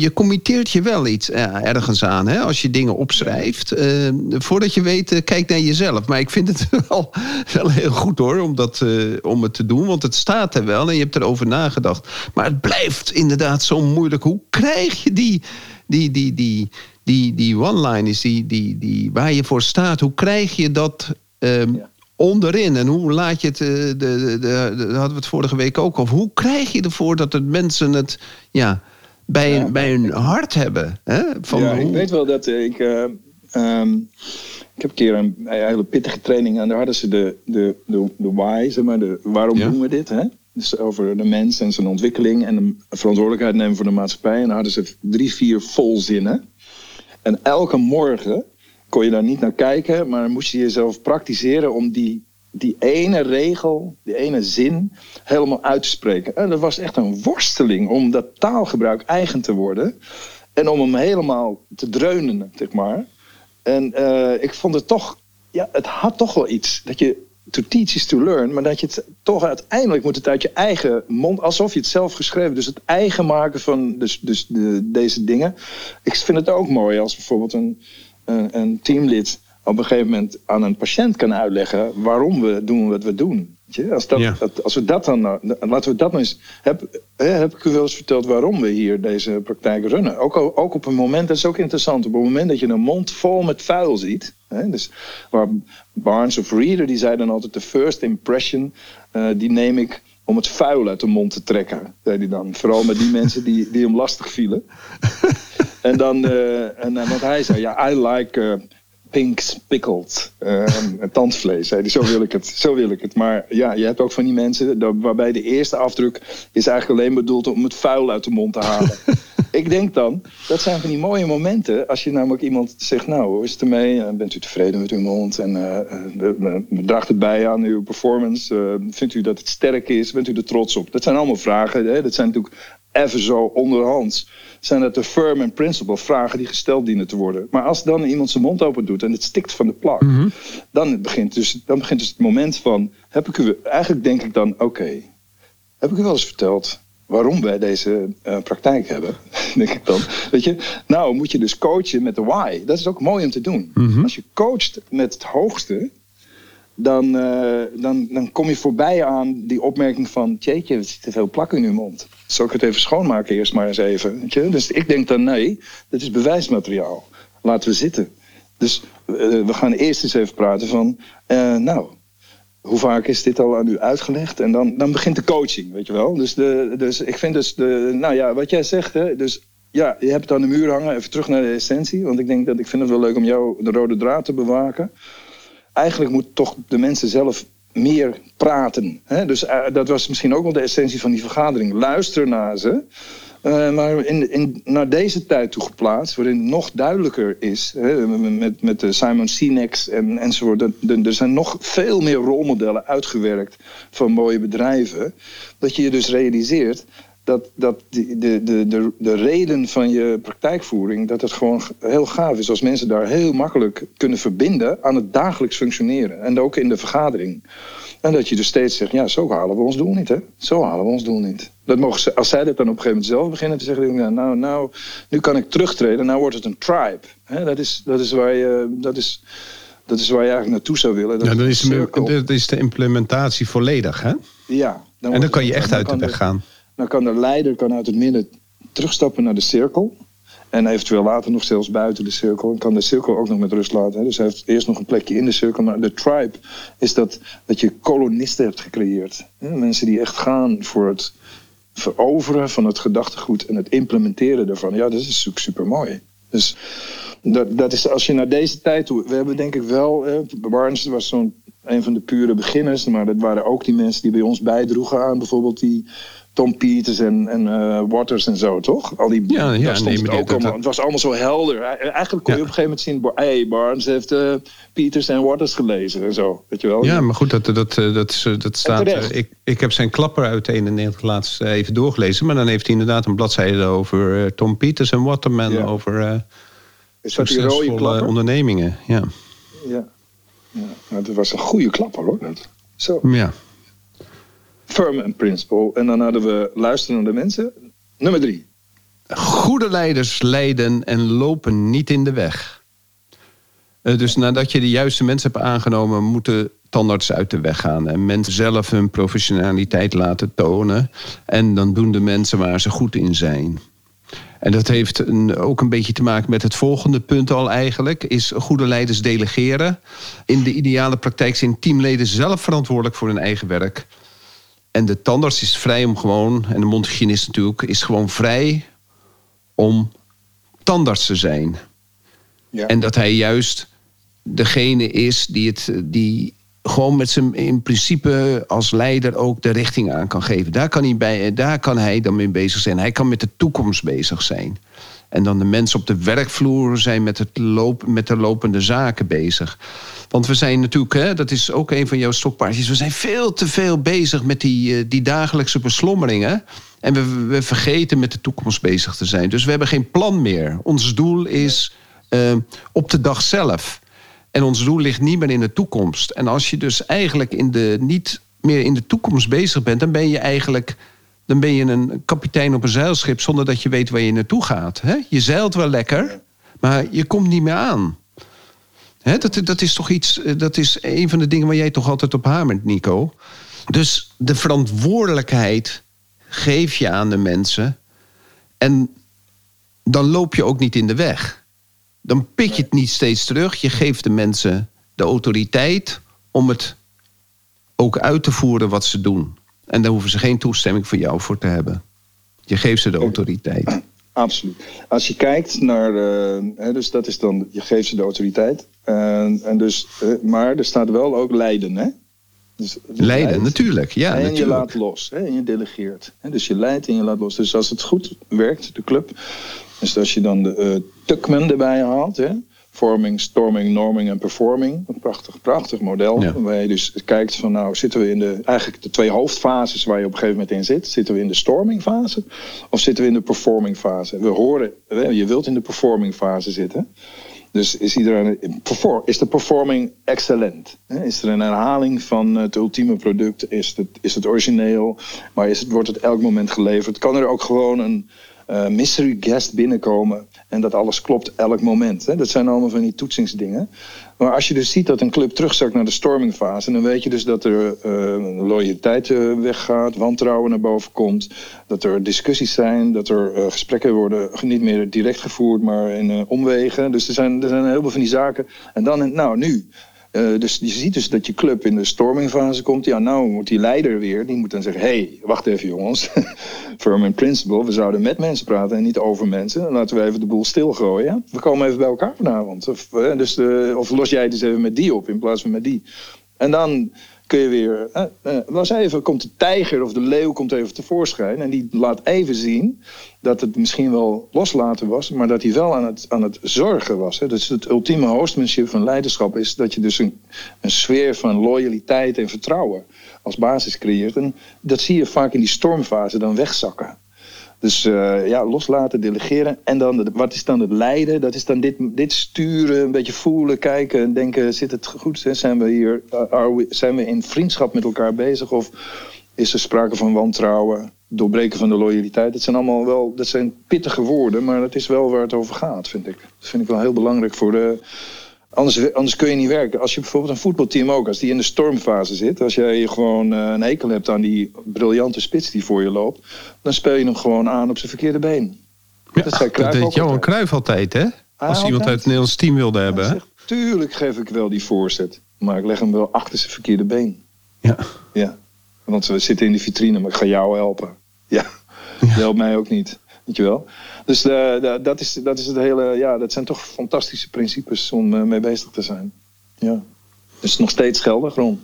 Speaker 1: je committeert je wel iets uh, ergens aan. Hè? Als je dingen opschrijft. Uh, voordat je weet, kijk naar jezelf. Maar ik vind het [LAUGHS] wel, wel heel goed hoor. Om, dat, om het te doen. Want het staat er wel en je hebt erover nagedacht. Maar het blijft inderdaad zo moeilijk. Hoe krijg je die. Die, die, die, die, die one-liners die, die, die, waar je voor staat, hoe krijg je dat ehm, onderin. En hoe laat je het, eh, de, de, de, hadden we het vorige week ook over. Hoe krijg je ervoor dat de mensen het ja, bij, bij hun hart hebben? Hè?
Speaker 2: Van ja, ik weet wel dat ik... Uh, um, ik heb een keer een, hele pittige training en daar hadden ze de, de, de, de why, zeg maar, de, waarom doen we dit? Hè? Dus over de mens en zijn ontwikkeling en de verantwoordelijkheid nemen voor de maatschappij. En dan hadden ze drie, vier volzinnen. En elke morgen kon je daar niet naar kijken, maar moest je jezelf praktiseren om die, die ene regel, die ene zin helemaal uit te spreken. En dat was echt een worsteling om dat taalgebruik eigen te worden en om hem helemaal te dreunen, zeg maar. En uh, ik vond het toch, ja, het had toch wel iets. Dat je to teach is to learn, maar dat je het toch uiteindelijk moet het uit je eigen mond, alsof je het zelf geschreven, dus het eigen maken van dus, dus de, deze dingen. Ik vind het ook mooi als bijvoorbeeld een, een, teamlid op een gegeven moment aan een patiënt kan uitleggen waarom we doen wat we doen. Als, dat, als we dat dan, laten we dat nou eens. Heb, heb ik u wel eens verteld waarom we hier deze praktijk runnen? Ook, ook op een moment, dat is ook interessant, op het moment dat je een mond vol met vuil ziet. Hè, dus waar Barnes of Reader, die zei dan altijd: de first impression, uh, die neem ik om het vuil uit de mond te trekken. Zei hij dan. Vooral met die mensen die, die hem lastig vielen. [LAUGHS] en dan, uh, en, want hij zei, ja, I like uh, pink pickled uh, tandvlees. Zei zo wil ik het, zo wil ik het. Maar ja, je hebt ook van die mensen waarbij de eerste afdruk is eigenlijk alleen bedoeld om het vuil uit de mond te halen. [LAUGHS] ik denk dan, dat zijn van die mooie momenten. Als je namelijk iemand zegt, nou, hoe is het ermee? Bent u tevreden met uw mond? En uh, draagt het bij aan uw performance? vindt u dat het sterk is? Bent u er trots op? Dat zijn allemaal vragen. Hè? Dat zijn natuurlijk even zo onderhands zijn dat de firm en principle vragen die gesteld dienen te worden. Maar als dan iemand zijn mond open doet en het stikt van de plak, mhm. dan, begint dus, dan begint dus het moment van, heb ik u, eigenlijk denk ik dan, oké, heb ik u wel eens verteld waarom wij deze uh, praktijk hebben, [LAUGHS] denk ik dan. Weet je, nou moet je dus coachen met de why. Dat is ook mooi om te doen. Mhm. Als je coacht met het hoogste, dan, uh, dan, dan kom je voorbij aan die opmerking van... jeetje, er zit te veel plak in uw mond. Zal ik het even schoonmaken eerst maar eens even? Weet je? Dus ik denk dan, nee, dit is bewijsmateriaal. Laten we zitten. Dus uh, we gaan eerst eens even praten van... Uh, nou, hoe vaak is dit al aan u uitgelegd? En dan, dan begint de coaching, weet je wel. Dus, de, dus ik vind dus, de, nou ja, wat jij zegt, hè, dus ja, je hebt het aan de muur hangen. Even terug naar de essentie. Want ik denk dat ik vind het wel leuk om jou de rode draad te bewaken eigenlijk moet toch de mensen zelf meer praten. Hè? Dus uh, dat was misschien ook wel de essentie van die vergadering. Luister naar ze. Uh, maar in, in, naar deze tijd toe geplaatst, waarin het nog duidelijker is, hè, met, met Simon Sinek's en, enzovoort. Er zijn nog veel meer rolmodellen uitgewerkt van mooie bedrijven. Dat je je dus realiseert dat, dat de, de, de, de reden van je praktijkvoering, dat het gewoon heel gaaf is als mensen daar heel makkelijk kunnen verbinden aan het dagelijks functioneren. En ook in de vergadering. En dat je dus steeds zegt, ja, zo halen we ons doel niet, hè? Zo halen we ons doel niet. Dat mogen ze, als zij dat dan op een gegeven moment zelf beginnen te zeggen, nou, nou, nou nu kan ik terugtreden, nou wordt het een tribe. Hè? Dat, is, dat, is waar je, dat, is, dat is waar je eigenlijk naartoe zou willen.
Speaker 1: Dat, ja, dan is, de, is de implementatie volledig, hè?
Speaker 2: Ja.
Speaker 1: Dan en dan kan je echt uit de weg gaan.
Speaker 2: Dan kan de leider kan uit het midden terugstappen naar de cirkel. En eventueel later nog zelfs buiten de cirkel. En kan de cirkel ook nog met rust laten. Dus hij heeft eerst nog een plekje in de cirkel. Maar de tribe is dat, dat je kolonisten hebt gecreëerd. Mensen die echt gaan voor het veroveren van het gedachtegoed en het implementeren daarvan. Ja, dat is natuurlijk super mooi. Dus dat, dat is als je naar deze tijd toe. We hebben denk ik wel. Barnes was zo'n een van de pure beginners. Maar dat waren ook die mensen die bij ons bijdroegen aan bijvoorbeeld die Tom Peters en, en uh, Waters en zo, toch? Al die,
Speaker 1: ja, ja
Speaker 2: nee, het, ook allemaal, het was allemaal zo helder. Eigenlijk kon je op een gegeven moment zien... hey, Barnes heeft uh, Peters en Waters gelezen en zo, weet je wel?
Speaker 1: Ja, maar goed, dat, dat, dat, dat, dat staat... ik, ik heb zijn klapper uit 91 laatst even doorgelezen... maar dan heeft hij inderdaad een bladzijde over uh, Tom Peters en Waterman... Ja. over succesvolle ondernemingen, ja.
Speaker 2: Ja, ja. Dat was een goede klapper, hoor. Zo.
Speaker 1: Ja.
Speaker 2: Firm and Principle. En dan hadden we luisteren naar de mensen. Nummer drie.
Speaker 1: Goede leiders leiden en lopen niet in de weg. Uh, dus nadat je de juiste mensen hebt aangenomen, moeten tandarts uit de weg gaan. En mensen zelf hun professionaliteit laten tonen. En dan doen de mensen waar ze goed in zijn. En dat heeft ook een beetje te maken met het volgende punt al eigenlijk. Is goede leiders delegeren. In de ideale praktijk zijn teamleden zelf verantwoordelijk voor hun eigen werk. En de tandarts is vrij om gewoon, en de mondhygiënist natuurlijk, is gewoon vrij om tandarts te zijn. Ja. En dat hij juist degene is die, het, die gewoon met zijn in principe als leider ook de richting aan kan geven. Daar kan hij, bij, daar kan hij dan mee bezig zijn. Hij kan met de toekomst bezig zijn. En dan de mensen op de werkvloer zijn met, het lopen, met de lopende zaken bezig. Want we zijn natuurlijk, hè, dat is ook een van jouw stokpaardjes... we zijn veel te veel bezig met die, eh, die dagelijkse beslommeringen. En we, we vergeten met de toekomst bezig te zijn. Dus we hebben geen plan meer. Ons doel is uh, op de dag zelf. En ons doel ligt niet meer in de toekomst. En als je dus eigenlijk in de, niet meer in de toekomst bezig bent... dan ben je eigenlijk dan ben je een kapitein op een zeilschip zonder dat je weet waar je naartoe gaat. Hè? Je zeilt wel lekker, maar je komt niet meer aan. Hè? Dat, dat is toch iets, eh, dat is een van de dingen waar jij toch altijd op hamert, Nico. Dus de verantwoordelijkheid geef je aan de mensen. En dan loop je ook niet in de weg. Dan pik je het niet steeds terug. Je geeft de mensen de autoriteit om het ook uit te voeren wat ze doen. En daar hoeven ze geen toestemming van jou voor te hebben. Je geeft ze de autoriteit. [CLEARS THROAT]
Speaker 2: Absoluut. Als je kijkt naar, uh, dus dat is dan, je geeft ze de autoriteit. en dus, uh, maar er staat wel ook lijden, hè?
Speaker 1: Dus, leiden, natuurlijk. Ja,
Speaker 2: en
Speaker 1: natuurlijk.
Speaker 2: je laat los, hè? en je delegeert. Hè? Dus je leidt en je laat los. Dus als het goed werkt, de club, dus als je dan de uh, Tuckman erbij haalt, hè? Forming, storming, norming en performing. Een prachtig, prachtig model. Ja. Waar je dus kijkt van nou zitten we in de eigenlijk de twee hoofdfases waar je op een gegeven moment in zit. Zitten we in de storming fase of zitten we in de performing fase? We horen, je wilt in de performing fase zitten. Dus is, iedereen, is de performing excellent? Is er een herhaling van het ultieme product? Is het, is het origineel? Maar is het, wordt het elk moment geleverd? Kan er ook gewoon een uh, mystery guest binnenkomen en dat alles klopt elk moment. Hè? Dat zijn allemaal van die toetsingsdingen. Maar als je dus ziet dat een club terugzakt naar de stormingfase, dan weet je dus dat er uh, loyaliteit uh, weggaat, wantrouwen naar boven komt, dat er discussies zijn, dat er gesprekken worden niet meer direct gevoerd, maar in omwegen. Dus er zijn, er zijn een heleboel van die zaken. En dan, nou nu, uh, dus je ziet dus dat je club in de stormingfase komt. Ja, nou moet die leider weer, die moet dan zeggen... hé, hey, wacht even jongens, [LAUGHS] firm and principle... we zouden met mensen praten en niet over mensen. Laten we even de boel stilgooien. We komen even bij elkaar vanavond. Of, uh, dus de, of los jij het eens even met die op in plaats van met die. En dan kun je weer. Uh, was even, komt de tijger of de leeuw komt even tevoorschijn. En die laat even zien dat het misschien wel loslaten was, maar dat hij wel aan het, aan het zorgen was. Hè. Dus het ultieme hostmanship van leiderschap is dat je dus een, een sfeer van loyaliteit en vertrouwen als basis creëert. En dat zie je vaak in die stormfase dan wegzakken. Dus uh, ja, loslaten, delegeren. En dan, wat is dan het lijden? Dat is dan dit, dit sturen, een beetje voelen, kijken, denken: zit het goed? Zijn we hier, we, zijn we in vriendschap met elkaar bezig? Of is er sprake van wantrouwen, doorbreken van de loyaliteit? Dat zijn allemaal wel, dat zijn pittige woorden, maar dat is wel waar het over gaat, vind ik. Dat vind ik wel heel belangrijk voor de Anders, anders kun je niet werken. Als je bijvoorbeeld een voetbalteam ook, als die in de stormfase zit, als jij gewoon uh, een ekel hebt aan die briljante spits die voor je loopt, dan speel je hem gewoon aan op zijn verkeerde been.
Speaker 1: Ja, dat, zei dat deed Johan Cruijff altijd, hè? Als iemand uit het Nederlands team wilde hebben. Zegt,
Speaker 2: tuurlijk geef ik wel die voorzet, maar ik leg hem wel achter zijn verkeerde been.
Speaker 1: Ja.
Speaker 2: Ja, want we zitten in de vitrine, maar ik ga jou helpen. Ja, ja. helpt mij ook niet. Weet je wel? Dus de, de, dat, is, dat is het hele. Ja, dat zijn toch fantastische principes om uh, mee bezig te zijn. Ja. Dus nog steeds geldig, Ron.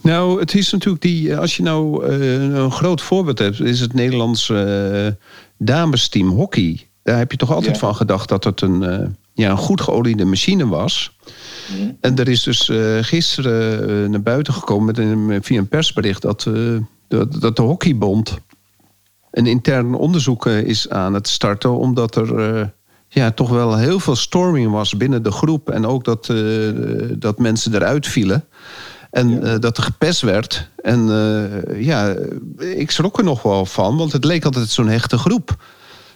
Speaker 1: Nou, het is natuurlijk die. Eh, als je nou uh, een groot voorbeeld hebt, is het Nederlands uh, damesteam hockey. Daar heb je toch altijd van gedacht dat het een, ja, een goed geoliede machine was. En er is dus gisteren naar buiten gekomen met een, via een persbericht dat, dat, dat de Hockeybond een intern onderzoek eh, is aan het starten, omdat er eh, ja, toch wel heel veel storming was binnen de groep. En ook dat, uh, dat mensen eruit vielen. En dat er gepest werd. En ja, ik schrok er nog wel van, want het leek altijd zo'n hechte groep.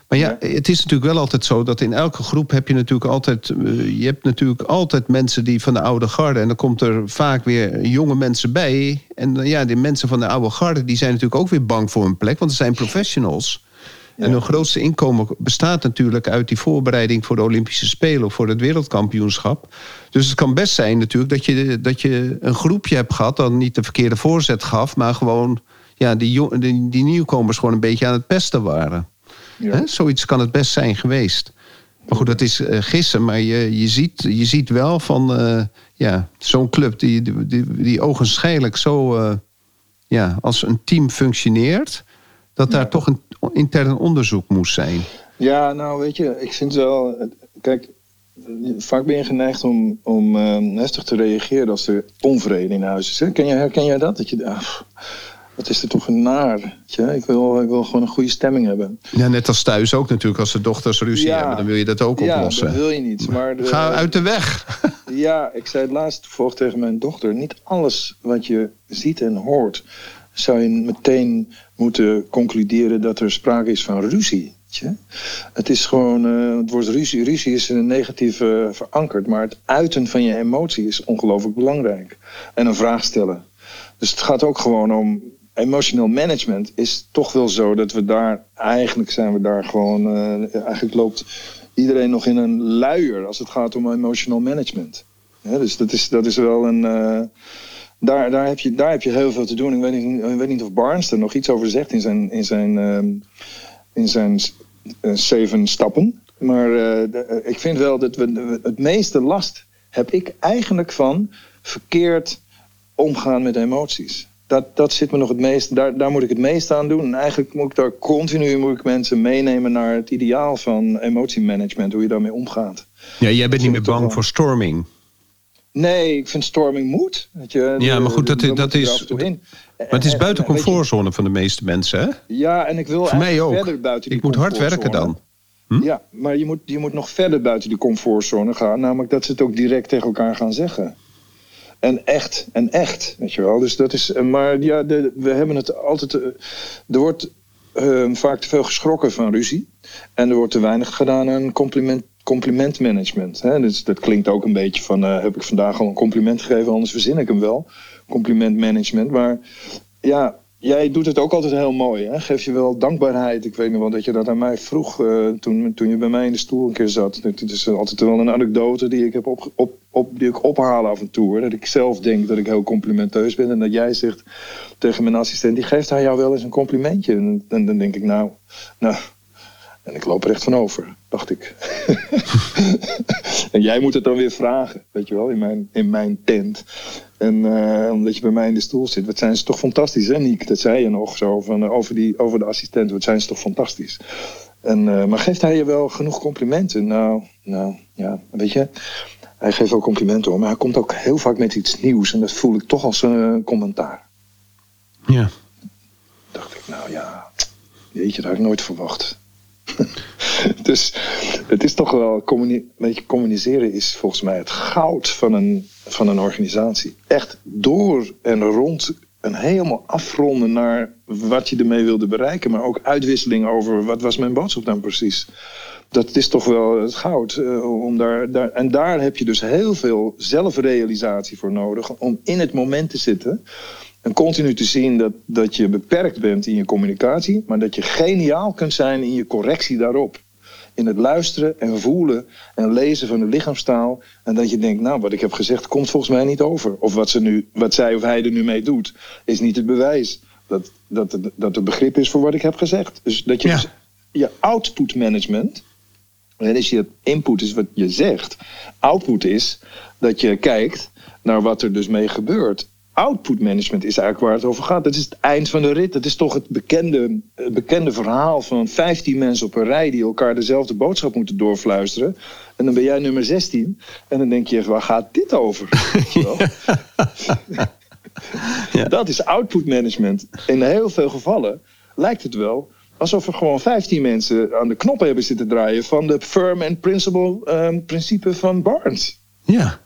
Speaker 1: Maar ja, het is natuurlijk wel altijd zo dat in elke groep heb je natuurlijk altijd. Eh, je hebt natuurlijk altijd mensen die van de oude garde. En dan komt er vaak weer jonge mensen bij. En ja, die mensen van de oude garde die zijn natuurlijk ook weer bang voor hun plek, want ze zijn professionals. En hun grootste inkomen bestaat natuurlijk uit die voorbereiding voor de Olympische Spelen of voor het wereldkampioenschap. Dus het kan best zijn natuurlijk dat je, dat je een groepje hebt gehad dat niet de verkeerde voorzet gaf, maar gewoon ja, die, die, die nieuwkomers gewoon een beetje aan het pesten waren. Ja. Zoiets kan het best zijn geweest. Maar goed, dat is uh, gissen. Maar je, je, ziet, je ziet wel van uh, ja, zo'n club die, die, die ogenschijnlijk zo uh, ja, als een team functioneert, dat daar toch een intern onderzoek moest zijn.
Speaker 2: Ja, nou weet je, ik vind wel. Kijk, vaak ben je geneigd om, om heftig te reageren als er onvrede in huis is. Ken je, herken jij dat? Dat je. Ah, wat is er toch een naar? Ik wil, ik wil gewoon een goede stemming hebben.
Speaker 1: Ja, net als thuis ook natuurlijk. Als de dochters ruzie hebben, dan wil je dat ook oplossen.
Speaker 2: Ja, dat wil je niet. Maar
Speaker 1: Ga uit de weg. [LAUGHS]
Speaker 2: ja, ik zei het laatst toevallig tegen mijn dochter. Niet alles wat je ziet en hoort... zou je meteen moeten concluderen dat er sprake is van ruzie. Het is gewoon, uh, het woord ruzie, ruzie is een negatief uh, verankerd, maar het uiten van je emotie is ongelooflijk belangrijk. En een vraag stellen. Dus het gaat ook gewoon om emotional management is toch wel zo dat we daar, eigenlijk zijn we daar gewoon, uh, eigenlijk loopt iedereen nog in een luier als het gaat om emotional management. dus dat is, dat is wel een. Uh, daar, daar, heb je, daar heb je heel veel te doen. Ik weet niet, of Barnes er nog iets over zegt in zijn, in zijn, uh, in zijn zeven stappen. Maar ik vind wel dat we het meeste last heb ik eigenlijk van verkeerd omgaan met emoties dat, dat zit me nog het meest, daar, daar moet ik het meest aan doen. En eigenlijk moet ik daar continu moet ik mensen meenemen naar het ideaal van emotiemanagement, hoe je daarmee omgaat.
Speaker 1: Ja, jij bent niet meer bang voor storming.
Speaker 2: Nee, ik vind storming moet. Weet je,
Speaker 1: ja, maar goed, dat, dat is. Maar het is buiten comfortzone van de meeste mensen, hè?
Speaker 2: Ja, en ik wil
Speaker 1: Voor mij ook. verder buiten die Ik moet hard werken dan.
Speaker 2: Hm? Ja, maar je moet, je moet nog verder buiten die comfortzone gaan. Namelijk dat ze het ook direct tegen elkaar gaan zeggen en echt en echt, weet je wel. Dus dat is, maar ja, de, we hebben het altijd, eh, er wordt uh, vaak te veel geschrokken van ruzie en er wordt te weinig gedaan aan compliment, complimentmanagement. Hè? Dus dat klinkt ook een beetje van, heb ik vandaag al een compliment gegeven, anders verzin ik hem wel. Complimentmanagement, maar ja, Jij doet het ook altijd heel mooi. Hè? Geef je wel dankbaarheid. Ik weet nog wel dat je dat aan mij vroeg uh, toen, toen je bij mij in de stoel een keer zat. Het is altijd wel een anekdote die ik, heb op, op, op, die ik ophaal af en toe. Dat ik zelf denk dat ik heel complimenteus ben. En dat jij zegt tegen mijn assistent, die geeft hij jou wel eens een complimentje. En, en dan denk ik, nou, nou, en ik loop er echt van over, dacht ik. [LAUGHS] en jij moet het dan weer vragen, weet je wel, in mijn, in mijn tent. En uh, omdat je bij mij in de stoel zit. Wat zijn ze toch fantastisch, hè, Niek? Dat zei je nog zo van, uh, over, die, over de assistent. Wat zijn ze toch fantastisch. En, uh, maar geeft hij je wel genoeg complimenten? Nou, nou, ja, weet je. Hij geeft wel complimenten hoor. Maar hij komt ook heel vaak met iets nieuws. En dat voel ik toch als een commentaar.
Speaker 1: Ja.
Speaker 2: Dacht ik, nou ja, Jeetje, dat had ik nooit verwacht. [LAUGHS] dus het is toch wel, weet je, communiceren is volgens mij het goud van een, van een organisatie. Echt door en rond en helemaal afronden naar wat je ermee wilde bereiken, maar ook uitwisseling over wat was mijn boodschap dan precies. Dat is toch wel het goud. Uh, om daar, daar, en daar heb je dus heel veel zelfrealisatie voor nodig om in het moment te zitten. En continu te zien dat, dat je beperkt bent in je communicatie, maar dat je geniaal kunt zijn in je correctie daarop. In het luisteren en voelen en lezen van de lichaamstaal. En dat je denkt, nou, wat ik heb gezegd komt volgens mij niet over. Of wat, ze nu, wat zij of hij er nu mee doet, is niet het bewijs dat, dat, het, dat het begrip is voor wat ik heb gezegd. Dus dat je dus je output management, en dus je input is wat je zegt, output is dat je kijkt naar wat er dus mee gebeurt output management is eigenlijk waar het over gaat. Dat is het eind van de rit. Dat is toch het bekende, het bekende verhaal van 15 mensen op een rij die elkaar dezelfde boodschap moeten doorfluisteren. En dan ben jij nummer 16. En dan denk je, waar gaat dit over? [LAUGHS] [LAUGHS] ja. Dat is output management. In heel veel gevallen lijkt het wel alsof er gewoon 15 mensen aan de knop hebben zitten draaien van de firm and principle um, principe van Barnes.
Speaker 3: Ja.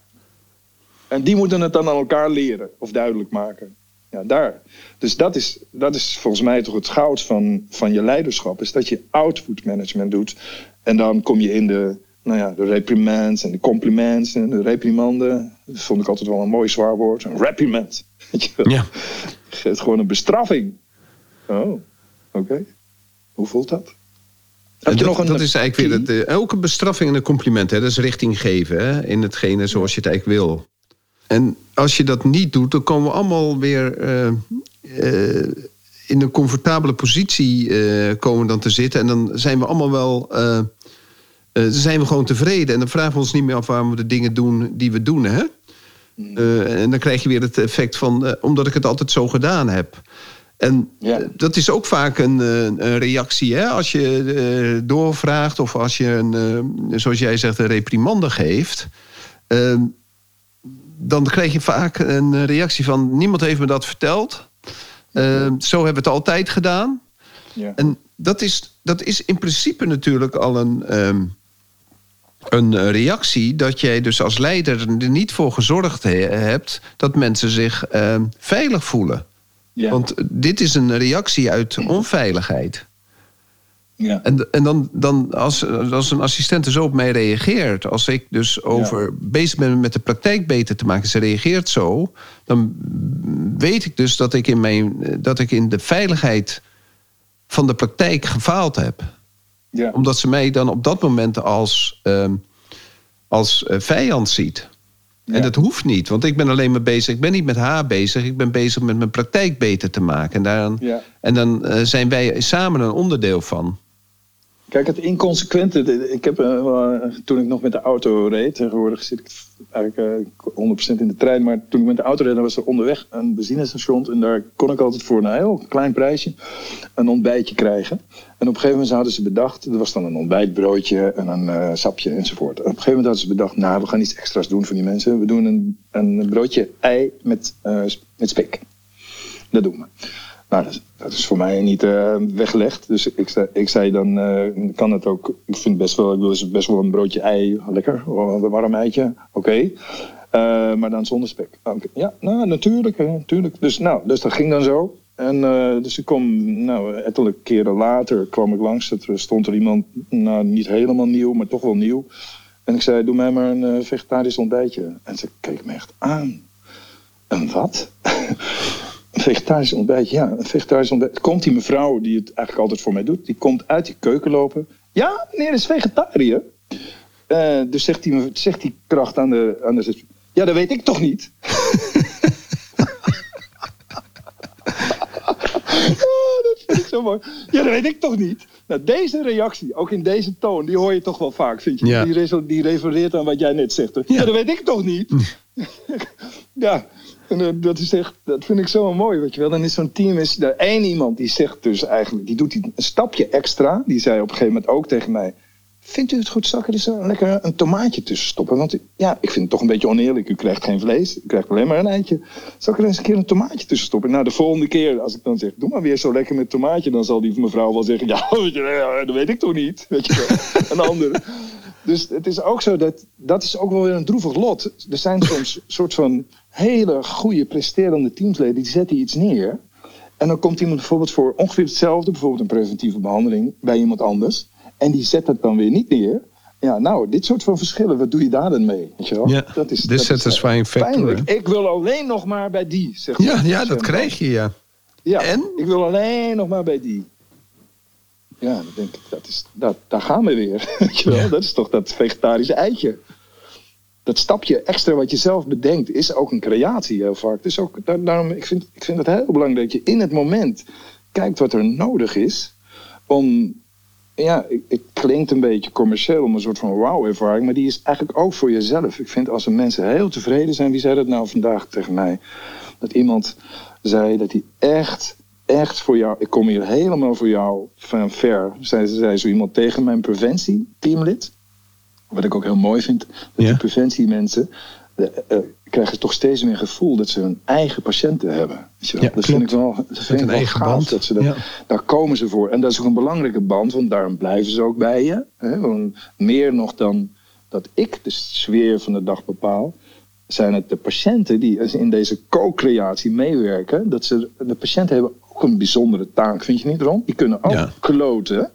Speaker 2: En die moeten het dan aan elkaar leren of duidelijk maken. Ja, daar. Dus dat is, dat is volgens mij toch het goud van, van je leiderschap. Is dat je output management doet. En dan kom je in de, nou ja, de reprimands en de compliments en de reprimanden. Dat vond ik altijd wel een mooi zwaar woord. Een reprimand. [LAUGHS]
Speaker 3: Ja.
Speaker 2: Het gewoon een bestraffing. Oh, oké. Hoe voelt dat?
Speaker 1: dat, nog een dat is eigenlijk weer het, ook een bestraffing en een compliment. Hè? Dat is richting geven hè? in hetgene zoals je het eigenlijk wil. En als je dat niet doet, dan komen we allemaal weer uh, uh, in een comfortabele positie uh, komen dan te zitten. En dan zijn we allemaal wel. zijn we gewoon tevreden. En dan vragen we ons niet meer af waarom we de dingen doen die we doen. Hè? Hmm. en dan krijg je weer het effect van. omdat ik het altijd zo gedaan heb. En dat is ook vaak een, een reactie. Hè? Als je doorvraagt of als je, een, zoals jij zegt, een reprimande geeft dan krijg je vaak een reactie van... niemand heeft me dat verteld. Uh, zo hebben we het altijd gedaan. Ja. En dat is, dat is in principe natuurlijk al een, um, een reactie... dat jij dus als leider er niet voor gezorgd hebt... dat mensen zich uh, veilig voelen. Ja. Want dit is een reactie uit onveiligheid. Ja. En, en dan, dan als, als een assistent er zo op mij reageert, als ik dus over bezig ben met de praktijk beter te maken, ze reageert zo, dan weet ik dus dat ik in, mijn, dat ik in de veiligheid van de praktijk gefaald heb. Ja. Omdat ze mij dan op dat moment als, uh, als eh, vijand ziet. En dat hoeft niet, want ik ben alleen maar bezig. Ik ben niet met haar bezig, ik ben bezig met mijn praktijk beter te maken. En, daar, en dan uh, zijn wij samen een onderdeel van.
Speaker 2: Kijk, het inconsequente. Ik heb uh, toen ik nog met de auto reed, tegenwoordig zit ik eigenlijk uh, eh, 100% in de trein. Maar toen ik met de auto reed, dan was er onderweg een benzinestation. En daar kon ik altijd voor een heel klein prijsje een ontbijtje krijgen. En op een gegeven moment hadden ze bedacht, er was dan een ontbijtbroodje en een sapje enzovoort. En op een gegeven moment hadden ze bedacht, nou, we gaan iets extra's doen voor die mensen. We doen een, een broodje ei met, met spek. Dat doen we. Nou, dat is, voor mij niet uh, weggelegd. Dus ik, zei, ik zei dan, uh, kan het ook. Ik vind best wel, ik wil best wel een broodje ei, lekker, een warm eitje, oké. Uh, maar dan zonder spek. Ja, nou, natuurlijk, natuurlijk. Dus, nou, dus dat ging dan zo. En dus ik kom, nou, ettelijke keren later kwam ik langs. Er stond er iemand, nou, niet helemaal nieuw, maar toch wel nieuw. En ik zei, doe mij maar een vegetarisch ontbijtje. En ze keek me echt aan. En wat? [LAUGHS] Vegetarisch ontbijtje, ja, een vegetarisch ontbijt. Komt die mevrouw die het eigenlijk altijd voor mij doet, die komt uit die keuken lopen. Ja, meneer is vegetariër. Uh, dus zegt die, zegt die kracht aan de, aan de... Ja, dat weet ik toch niet? [LAUGHS] oh, dat vind ik zo mooi. Ja, dat weet ik toch niet? Nou, deze reactie, ook in deze toon, die hoor je toch wel vaak, vind je? Ja. Die, die refereert aan wat jij net zegt. Ja, ja dat weet ik toch niet? [LAUGHS] ja, en, eh, dat, is echt, dat vind ik zo mooi, weet je wel. Dan is zo'n team, is er één iemand die zegt dus eigenlijk, die doet een stapje extra. Die zei op een gegeven moment ook tegen mij, vindt u het goed, ik er een, lekker een tomaatje tussen stoppen? Want ja, ik vind het toch een beetje oneerlijk. U krijgt geen vlees, u krijgt alleen maar een eitje. Zal ik er eens een keer een tomaatje tussen stoppen? Nou, de volgende keer, als ik dan zeg, doe maar weer zo lekker met tomaatje, dan zal die mevrouw wel zeggen, ja, [LAUGHS] dat weet ik toch niet. Weet je wel, een andere. Dus het is ook zo dat, dat is ook wel weer een droevig lot. Er zijn soms [LAUGHS] soort van hele goede presterende teamsleden, die zetten iets neer. En dan komt iemand bijvoorbeeld voor ongeveer hetzelfde, bijvoorbeeld een preventieve behandeling bij iemand anders. En die zet het dan weer niet neer. Ja, nou, dit soort van verschillen, wat doe je daar dan mee? Weet je wel?
Speaker 1: Ja, dat is, this satisfying factor.
Speaker 2: Ik wil alleen nog maar bij die, zegt
Speaker 1: Ja, ja dat krijg je, ja.
Speaker 2: Ja, en? ik wil alleen nog maar bij die. Ja, dan denk ik, dat is, dat, daar gaan we weer. [LAUGHS] Dat is toch dat vegetarische eitje. Dat stapje extra wat je zelf bedenkt, is ook een creatie heel vaak. Dus ook, daarom, ik vind, ik vind het heel belangrijk dat je in het moment kijkt wat er nodig is om ja, het klinkt een beetje commercieel om een soort van wow-ervaring, maar die is eigenlijk ook voor jezelf. Ik vind als er mensen heel tevreden zijn, wie zei dat nou vandaag tegen mij? Dat iemand zei dat hij echt, echt voor jou, ik kom hier helemaal voor jou van ver, zei, zei zo iemand tegen mijn preventie-teamlid. Wat ik ook heel mooi vind, dat die preventiemensen uh, krijgen toch steeds meer gevoel dat ze hun eigen patiënten hebben. Ja, dat vind ik wel, dat vind ik wel gaaf. Band. Dat ze dat, Daar komen ze voor. En dat is ook een belangrijke band, want daarom blijven ze ook bij je. Hè? Want meer nog dan dat ik de sfeer van de dag bepaal, zijn het de patiënten die in deze co-creatie meewerken. Dat ze, de patiënten hebben ook een bijzondere taak, vind je niet, Ron? Die kunnen ook kloten.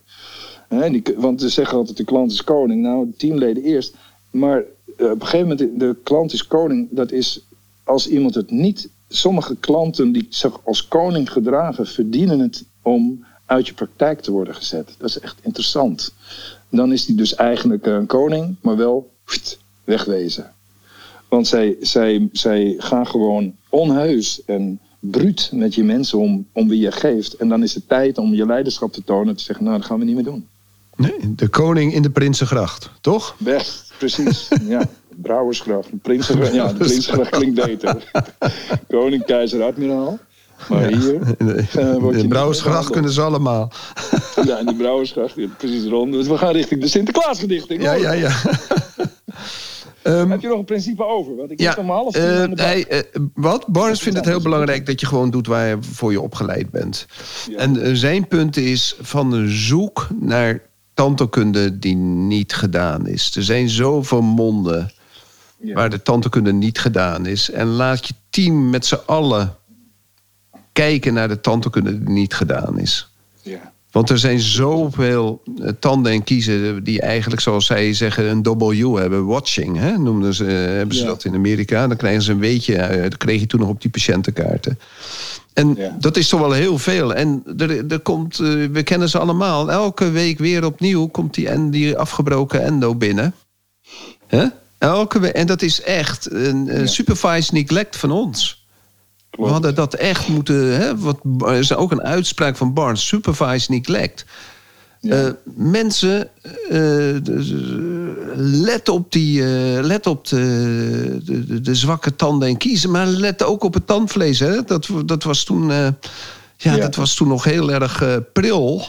Speaker 2: Hè? Die, want ze zeggen altijd de klant is koning. Nou, de teamleden eerst. Maar eh, op een gegeven moment, de klant is koning, dat is als iemand het niet. Sommige klanten die zich als koning gedragen, verdienen het om uit je praktijk te worden gezet. Dat is echt interessant. Dan is die dus eigenlijk een koning, maar wel wegwezen. Want zij, zij, zij gaan gewoon onheus en bruut met je mensen om, om wie je geeft. En dan is het tijd om je leiderschap te tonen. Te zeggen, nou, dat gaan we niet meer doen.
Speaker 1: Nee, de koning in de Prinsengracht, toch?
Speaker 2: Weg. Precies, [LAUGHS] ja. Brouwersgracht, Prinsengracht. Ja, de Prinsengracht klinkt beter. [LAUGHS] Koning, keizer, admiraal. Maar hier...
Speaker 1: Uh, de Brouwersgracht kunnen ze allemaal.
Speaker 2: ja, in de Brouwersgracht, precies rond. Dus we gaan richting de Sinterklaasgedichting.
Speaker 1: Ja, ja, ja. [LAUGHS]
Speaker 2: Um, Heb je nog een principe over? Want ik
Speaker 1: ja, om half uh, hij, uh, Wat? Barnes vindt het heel belangrijk dat je gewoon doet waar je voor je opgeleid bent. Ja. En uh, zijn punt is van een zoek naar tandheelkunde die niet gedaan is. Er zijn zoveel monden waar de tandheelkunde niet gedaan is. En laat je team met z'n allen kijken naar de tandheelkunde die niet gedaan is. Want er zijn zoveel eh, tanden en kiezen die eigenlijk, zoals zij zeggen, een W hebben. Watching, hè? noemden ze, eh, hebben ze dat in Amerika. Dan krijgen ze een weetje, uh, dat kreeg je toen nog op die patiëntenkaarten. En dat is toch wel heel veel. En er, er komt, we kennen ze allemaal. Elke week weer opnieuw komt die, die afgebroken endo binnen. Hè? Elke en dat is echt een, een supervised neglect van ons. We hadden dat echt moeten. Hè, wat, er is ook een uitspraak van Barnes: supervised neglect. Uh, mensen, uh, let op, die, uh, let op de, de, de, zwakke tanden en kiezen, maar let ook op het tandvlees. Hè? Dat, dat, was toen, ja, ja, dat was toen nog heel erg pril.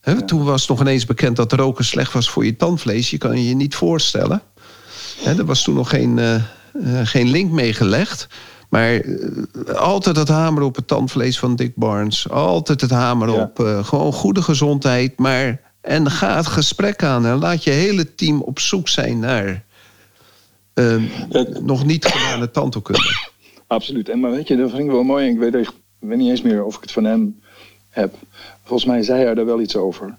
Speaker 1: Hè? Toen was nog ineens bekend dat roken slecht was voor je tandvlees. Je kan je niet voorstellen. Hè? Er was toen nog geen, geen link meegelegd. Maar uh, altijd het hameren op het tandvlees van Dick Barnes. Altijd het hameren op uh, gewoon goede gezondheid. Maar, en ga het gesprek aan. En laat je hele team op zoek zijn naar uh, nog niet gedane tandheelkunde. [COUGHS]
Speaker 2: Absoluut. En maar weet je, dat vind ik wel mooi. Ik weet, ik weet niet eens meer of ik het van hem heb. Volgens mij zei hij daar wel iets over.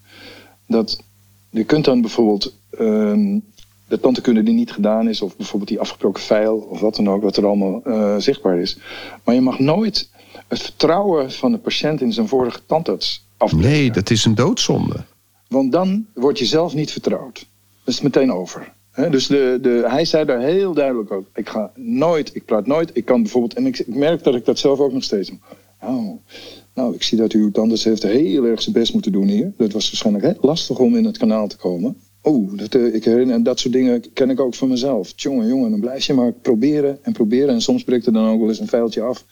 Speaker 2: Dat je kunt dan bijvoorbeeld ehm, de tandheelkunde die niet gedaan is, of bijvoorbeeld die afgebroken vijl, of wat dan ook, wat er allemaal uh, zichtbaar is. Maar je mag nooit het vertrouwen van de patiënt in zijn vorige tandarts afbreken.
Speaker 1: Nee, dat is een doodzonde.
Speaker 2: Want dan word je zelf niet vertrouwd. Dat is meteen over. dus de, de, hij zei daar heel duidelijk ook: ik ga nooit, ik praat nooit, ik kan bijvoorbeeld, en ik, ik merk dat ik dat zelf ook nog steeds doe. Oh, nou, ik zie dat uw tandarts heeft heel erg zijn best moeten doen hier. Dat was waarschijnlijk lastig om in het kanaal te komen. Oh, dat, uh, ik herinner, dat soort dingen ken ik ook van mezelf. Jongen, jongen, dan blijf je maar proberen en proberen. En soms breekt er dan ook wel eens een vuiltje af.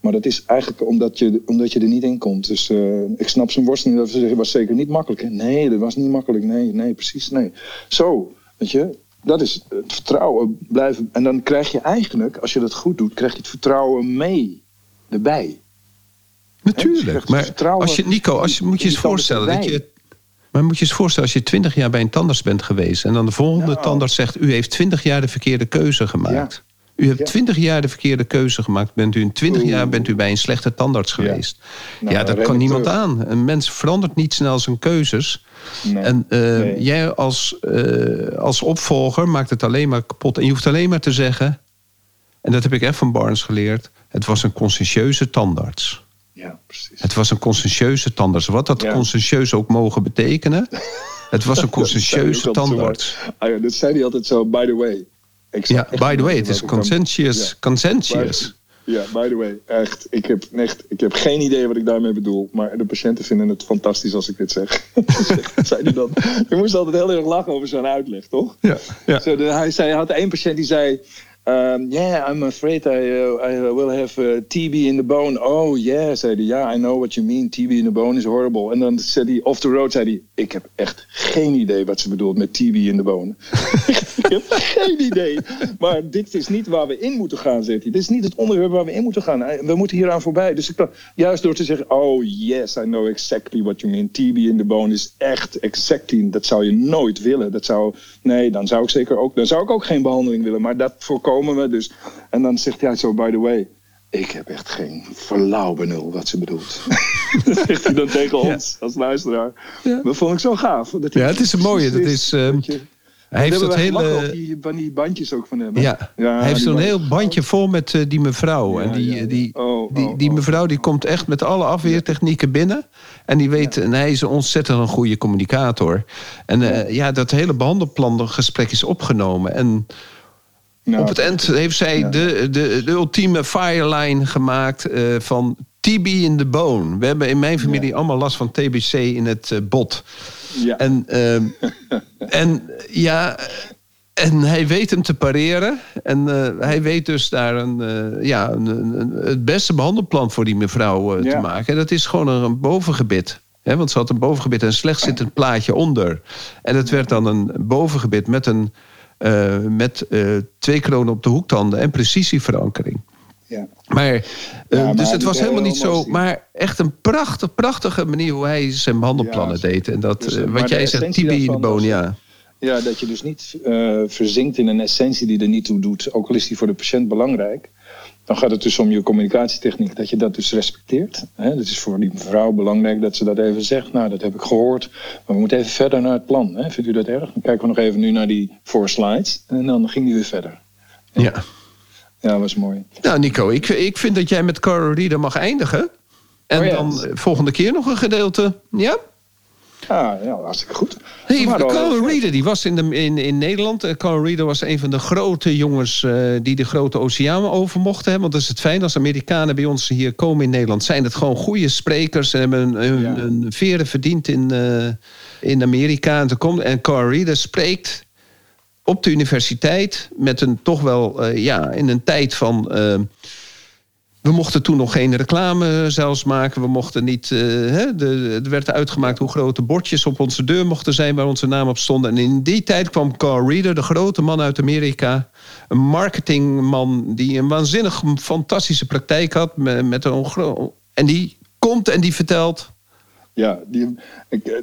Speaker 2: Maar dat is eigenlijk omdat je, omdat je er niet in komt. Dus uh, ik snap zijn worsteling. Dat zeggen, was zeker niet makkelijk. Nee, dat was niet makkelijk. Nee, nee, precies. Nee. Zo, weet je. Dat is het vertrouwen blijven. En dan krijg je eigenlijk, als je dat goed doet, krijg je het vertrouwen mee erbij.
Speaker 1: Natuurlijk. Dus maar als je, Nico, als je, moet je eens voorstellen dat je maar moet je eens voorstellen, als je twintig jaar bij een tandarts bent geweest... en dan de volgende nou. tandarts zegt... u heeft twintig jaar de verkeerde keuze gemaakt. U hebt twintig jaar de verkeerde keuze gemaakt. Bent u in twintig jaar bent u bij een slechte tandarts geweest. Ja, nou, dat kan niemand aan. Een mens verandert niet snel zijn keuzes. Nee. En uh, jij als, uh, als opvolger maakt het alleen maar kapot. En je hoeft alleen maar te zeggen... en dat heb ik echt van Barnes geleerd... het was een conscientieuze tandarts.
Speaker 2: Ja, precies.
Speaker 1: Het was een conscientieuze tandarts. Wat dat ja. conscientieus ook mogen betekenen. Het was een [LAUGHS] conscientieuze tandarts.
Speaker 2: Ah ja, dat zei hij altijd zo, by the way.
Speaker 1: ja, by the way, het is conscientious. Ja. Conscientious.
Speaker 2: Ja, by the way, echt. Ik heb, echt. ik heb geen idee wat ik daarmee bedoel. Maar de patiënten vinden het fantastisch als ik dit zeg. [LAUGHS] zei hij dan. Je moest altijd heel erg lachen over zijn uitleg, toch?
Speaker 1: Ja. ja.
Speaker 2: Zo, de, hij, zei, hij had één patiënt die zei... Um, yeah, I'm afraid I, uh, I will have uh, TB in the bone. Oh, yeah, zei hij. Yeah, I know what you mean. TB in the bone is horrible. En dan zei hij, off the road, zei hij... Ik heb echt geen idee wat ze bedoelt met TB in the bone. [LAUGHS] ik heb geen idee. Maar dit is niet waar we in moeten gaan, zegt hij. Dit is niet het onderwerp waar we in moeten gaan. We moeten hieraan voorbij. Dus ik dacht, juist door te zeggen... Oh, yes, I know exactly what you mean. TB in the bone is echt exactly... Dat zou je nooit willen. Dat zou... Nee, dan zou ik zeker ook... Dan zou ik ook geen behandeling willen. Maar dat voorkomt komen we. Dus, en dan zegt hij zo, by the way, ik heb echt geen flauw benul wat ze bedoelt. [LAUGHS] dat zegt hij dan tegen ons als luisteraar. Ja. Dat vond ik zo gaaf. Dat
Speaker 1: ja, het is een mooie. Dat is, uh, hij heeft dat hele...
Speaker 2: Die, van die bandjes ook van hem.
Speaker 1: Ja, ja hij heeft zo'n heel bandje vol met uh, die mevrouw. En die, ja, die, oh, die, oh, die, oh. mevrouw die komt echt met alle afweertechnieken binnen. En die weet, en hij is een ontzettend een goede communicator. En uh, ja, dat hele behandelplan gesprek is opgenomen. En nou, Op het eind heeft zij de, de, de ultieme fireline gemaakt uh, van TB in the bone. We hebben in mijn familie ja. allemaal last van TBC in het uh, bot. Ja. En, uh, [LAUGHS] en ja, en hij weet hem te pareren. En uh, hij weet dus daar een, ja, een, een, het beste behandelplan voor die mevrouw te maken. En dat is gewoon een bovengebit. He, want ze had een bovengebit en slechts zit een plaatje onder. En het werd dan een bovengebit met een uh, met uh, twee kronen op de hoektanden en precisieverankering. Ja. Maar, uh, ja, maar, dus het was helemaal niet zo. Maar echt een prachtig, prachtige manier hoe hij zijn behandelplannen ja, deed. En dat, dus, wat jij zegt, TB in de boon, ja.
Speaker 2: Ja, dat je dus niet verzinkt in een essentie die er niet toe doet. Ook al is die voor de patiënt belangrijk dan gaat het dus om je communicatietechniek, dat je dat dus respecteert. Het is voor die mevrouw belangrijk dat ze dat even zegt. Nou, dat heb ik gehoord, maar we moeten even verder naar het plan. Hè? Vindt u dat erg? Dan kijken we nog even nu naar die four slides en dan ging die weer verder.
Speaker 1: Ja.
Speaker 2: Ja, was mooi.
Speaker 1: Nou, Nico, ik, ik vind dat jij met Carol Reader mag eindigen. En oh ja. dan volgende keer nog een gedeelte. Ja?
Speaker 2: Ja, ja hartstikke goed.
Speaker 1: Hey, Colin Reader, die was in, de, in, in Nederland. Uh, Colin Reader was een van de grote jongens uh, die de grote oceaan over mochten. Hè? Want dat is het fijn als Amerikanen bij ons hier komen in Nederland. Zijn het gewoon goede sprekers en hebben een, een, ja. een veren verdiend in, uh, in Amerika. En, te komen. en Colin Reader spreekt op de universiteit met een toch wel, ja, in een tijd van we mochten toen nog geen reclame zelfs maken. We mochten niet. Uh, hè, de, er werd uitgemaakt hoe grote bordjes op onze deur mochten zijn waar onze naam op stond. En in die tijd kwam Carl Reader, de grote man uit Amerika. Een marketingman die een waanzinnig fantastische praktijk had. Met, met een en die komt en die vertelt.
Speaker 2: Ja, die,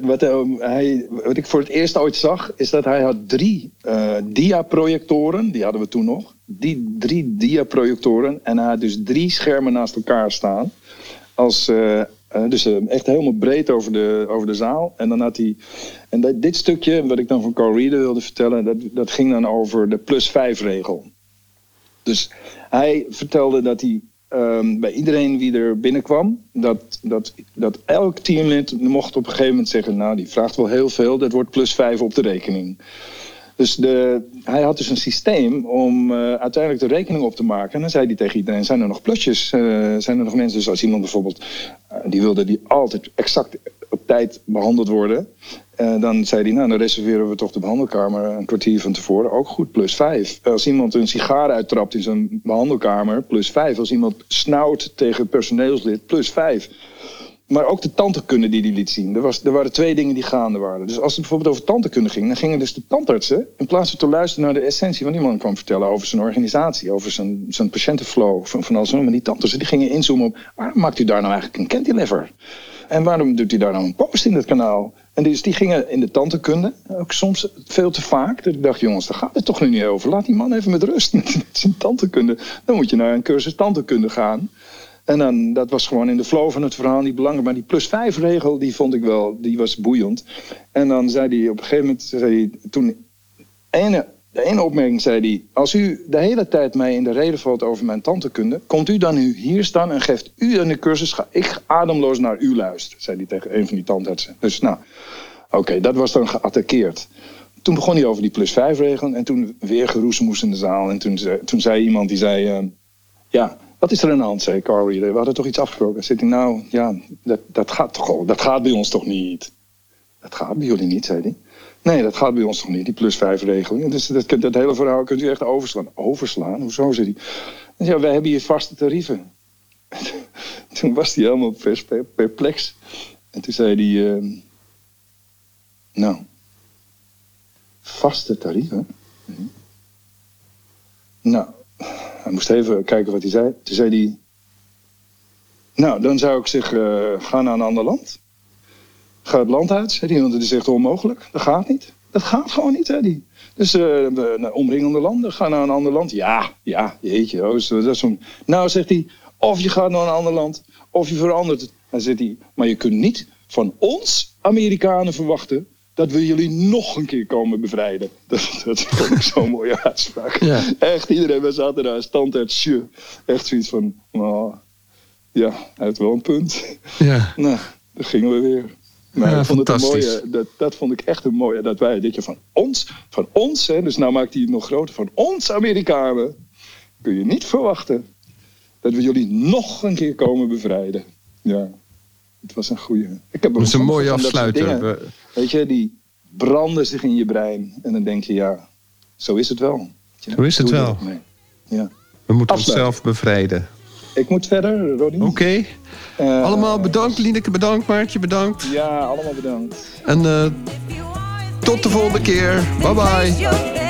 Speaker 2: wat, hij, wat ik voor het eerst ooit zag, is dat hij had drie uh, diaprojectoren. Die hadden we toen nog die drie diaprojectoren. En hij had dus drie schermen naast elkaar staan. Als, uh, dus uh, echt helemaal breed over de, over de zaal. En dan had hij. En dit stukje, wat ik dan van Carl Reader wilde vertellen, dat, dat ging dan over de plus vijf regel. Dus hij vertelde dat hij um, bij iedereen wie er binnenkwam, dat, dat, dat elk teamlid mocht op een gegeven moment zeggen: Nou, die vraagt wel heel veel, dat wordt plus vijf op de rekening. Dus de, hij had dus een systeem om uh, uiteindelijk de rekening op te maken. En dan zei hij tegen iedereen, zijn er nog plusjes? Uh, zijn er nog mensen, dus als iemand bijvoorbeeld... Uh, die wilde die altijd exact op tijd behandeld worden... dan zei hij, nou dan reserveren we toch de behandelkamer een kwartier van tevoren. Ook goed, plus vijf. Als iemand een sigaar uittrapt in zijn behandelkamer, plus vijf. Als iemand snauwt tegen personeelslid, plus vijf. Maar ook de tantekunde die hij liet zien. Er, was, er waren twee dingen die gaande waren. Dus als het bijvoorbeeld over tantekunde ging, dan gingen dus de tandartsen, in plaats van te luisteren naar de essentie, want die man kwam vertellen over zijn organisatie, over zijn, zijn patiëntenflow, van, van alles. Maar die tandartsen die gingen inzoomen op waarom maakt u daar nou eigenlijk een cantilever? En waarom doet u daar nou een post in het kanaal? En dus die gingen in de tantekunde, ook soms veel te vaak. Dat ik dacht, jongens, daar gaat het toch nu niet over. Laat die man even met rust met zijn tantekunde. Dan moet je naar een cursus tantekunde gaan. En dan, dat was gewoon in de flow van het verhaal niet belangrijk. Maar die plus vijf regel, die vond ik wel, die was boeiend. En dan zei hij op een gegeven moment, zei toen ene, de ene opmerking zei hij... als u de hele tijd mij in de reden valt over mijn tantekunde... komt u dan nu hier staan en geeft u een cursus... ga ik ademloos naar u luisteren, zei hij tegen een van die tandartsen. Dus nou, oké, dat was dan geattaqueerd. Toen begon hij over die plus vijf regel... en toen weer geroezemoes in de zaal. En toen, toen zei iemand, die zei... Uh, ja, wat is er aan de hand, zei Carl We hadden toch iets afgesproken. Zit hij nou, ja, dat, dat gaat toch al, dat gaat bij ons toch niet? Dat gaat bij jullie niet, zei hij. Nee, dat gaat bij ons toch niet, die plus vijf regeling. Dus dat, dat hele verhaal kunt u echt overslaan. Overslaan? Hoezo, zei hij. Ja, wij hebben hier vaste tarieven. [LAUGHS] toen was hij helemaal perplex. En toen zei hij... Uh, nou, vaste tarieven? Nou, hij moest even kijken wat hij zei. Toen zei hij... Nou, dan zou ik zeggen, uh, ga naar een ander land. Ga het land uit, zei hij, want het is echt onmogelijk. Dat gaat niet. Dat gaat gewoon niet, zei hij. Dus uh, naar omringende landen, ga naar een ander land. Ja, ja, jeetje. Oh, dat zo'n... Nou, zegt hij, of je gaat naar een ander land, of je verandert het. Dan zegt hij, maar je kunt niet van ons Amerikanen verwachten dat we jullie nog een keer komen bevrijden. [LAUGHS] Dat, dat vond ik zo'n mooie uitspraak. Ja. Echt, iedereen, we zaten daar standaardje. Echt zoiets van, nou, ja, hij heeft wel een punt. Ja. [LAUGHS] Nou, dan gingen we weer. Maar ja, ik vond het een mooie, dat, dat vond ik echt een mooie, dat wij, dit je van ons, van ons, hè, dus nou maakt hij het nog groter, van ons Amerikanen, kun je niet verwachten dat we jullie nog een keer komen bevrijden. Ja. Het was een goede.
Speaker 1: Ik heb dat is een mooie afsluiter.
Speaker 2: Weet je, die branden zich in je brein. En dan denk je, ja, zo is het wel.
Speaker 1: zo is het wel. Ja. We moeten onszelf bevrijden.
Speaker 2: Ik moet verder, Ronnie.
Speaker 1: Oké. Eh, allemaal bedankt, Lineke bedankt, Maartje bedankt.
Speaker 2: Ja, allemaal bedankt.
Speaker 1: En uh, tot de volgende keer. Bye bye.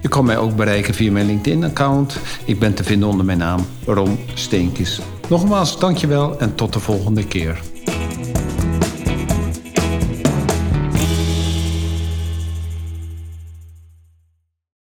Speaker 1: Je kan mij ook bereiken via mijn LinkedIn-account. Ik ben te vinden onder mijn naam Ron Steenkis. Nogmaals, dankjewel en tot de volgende keer.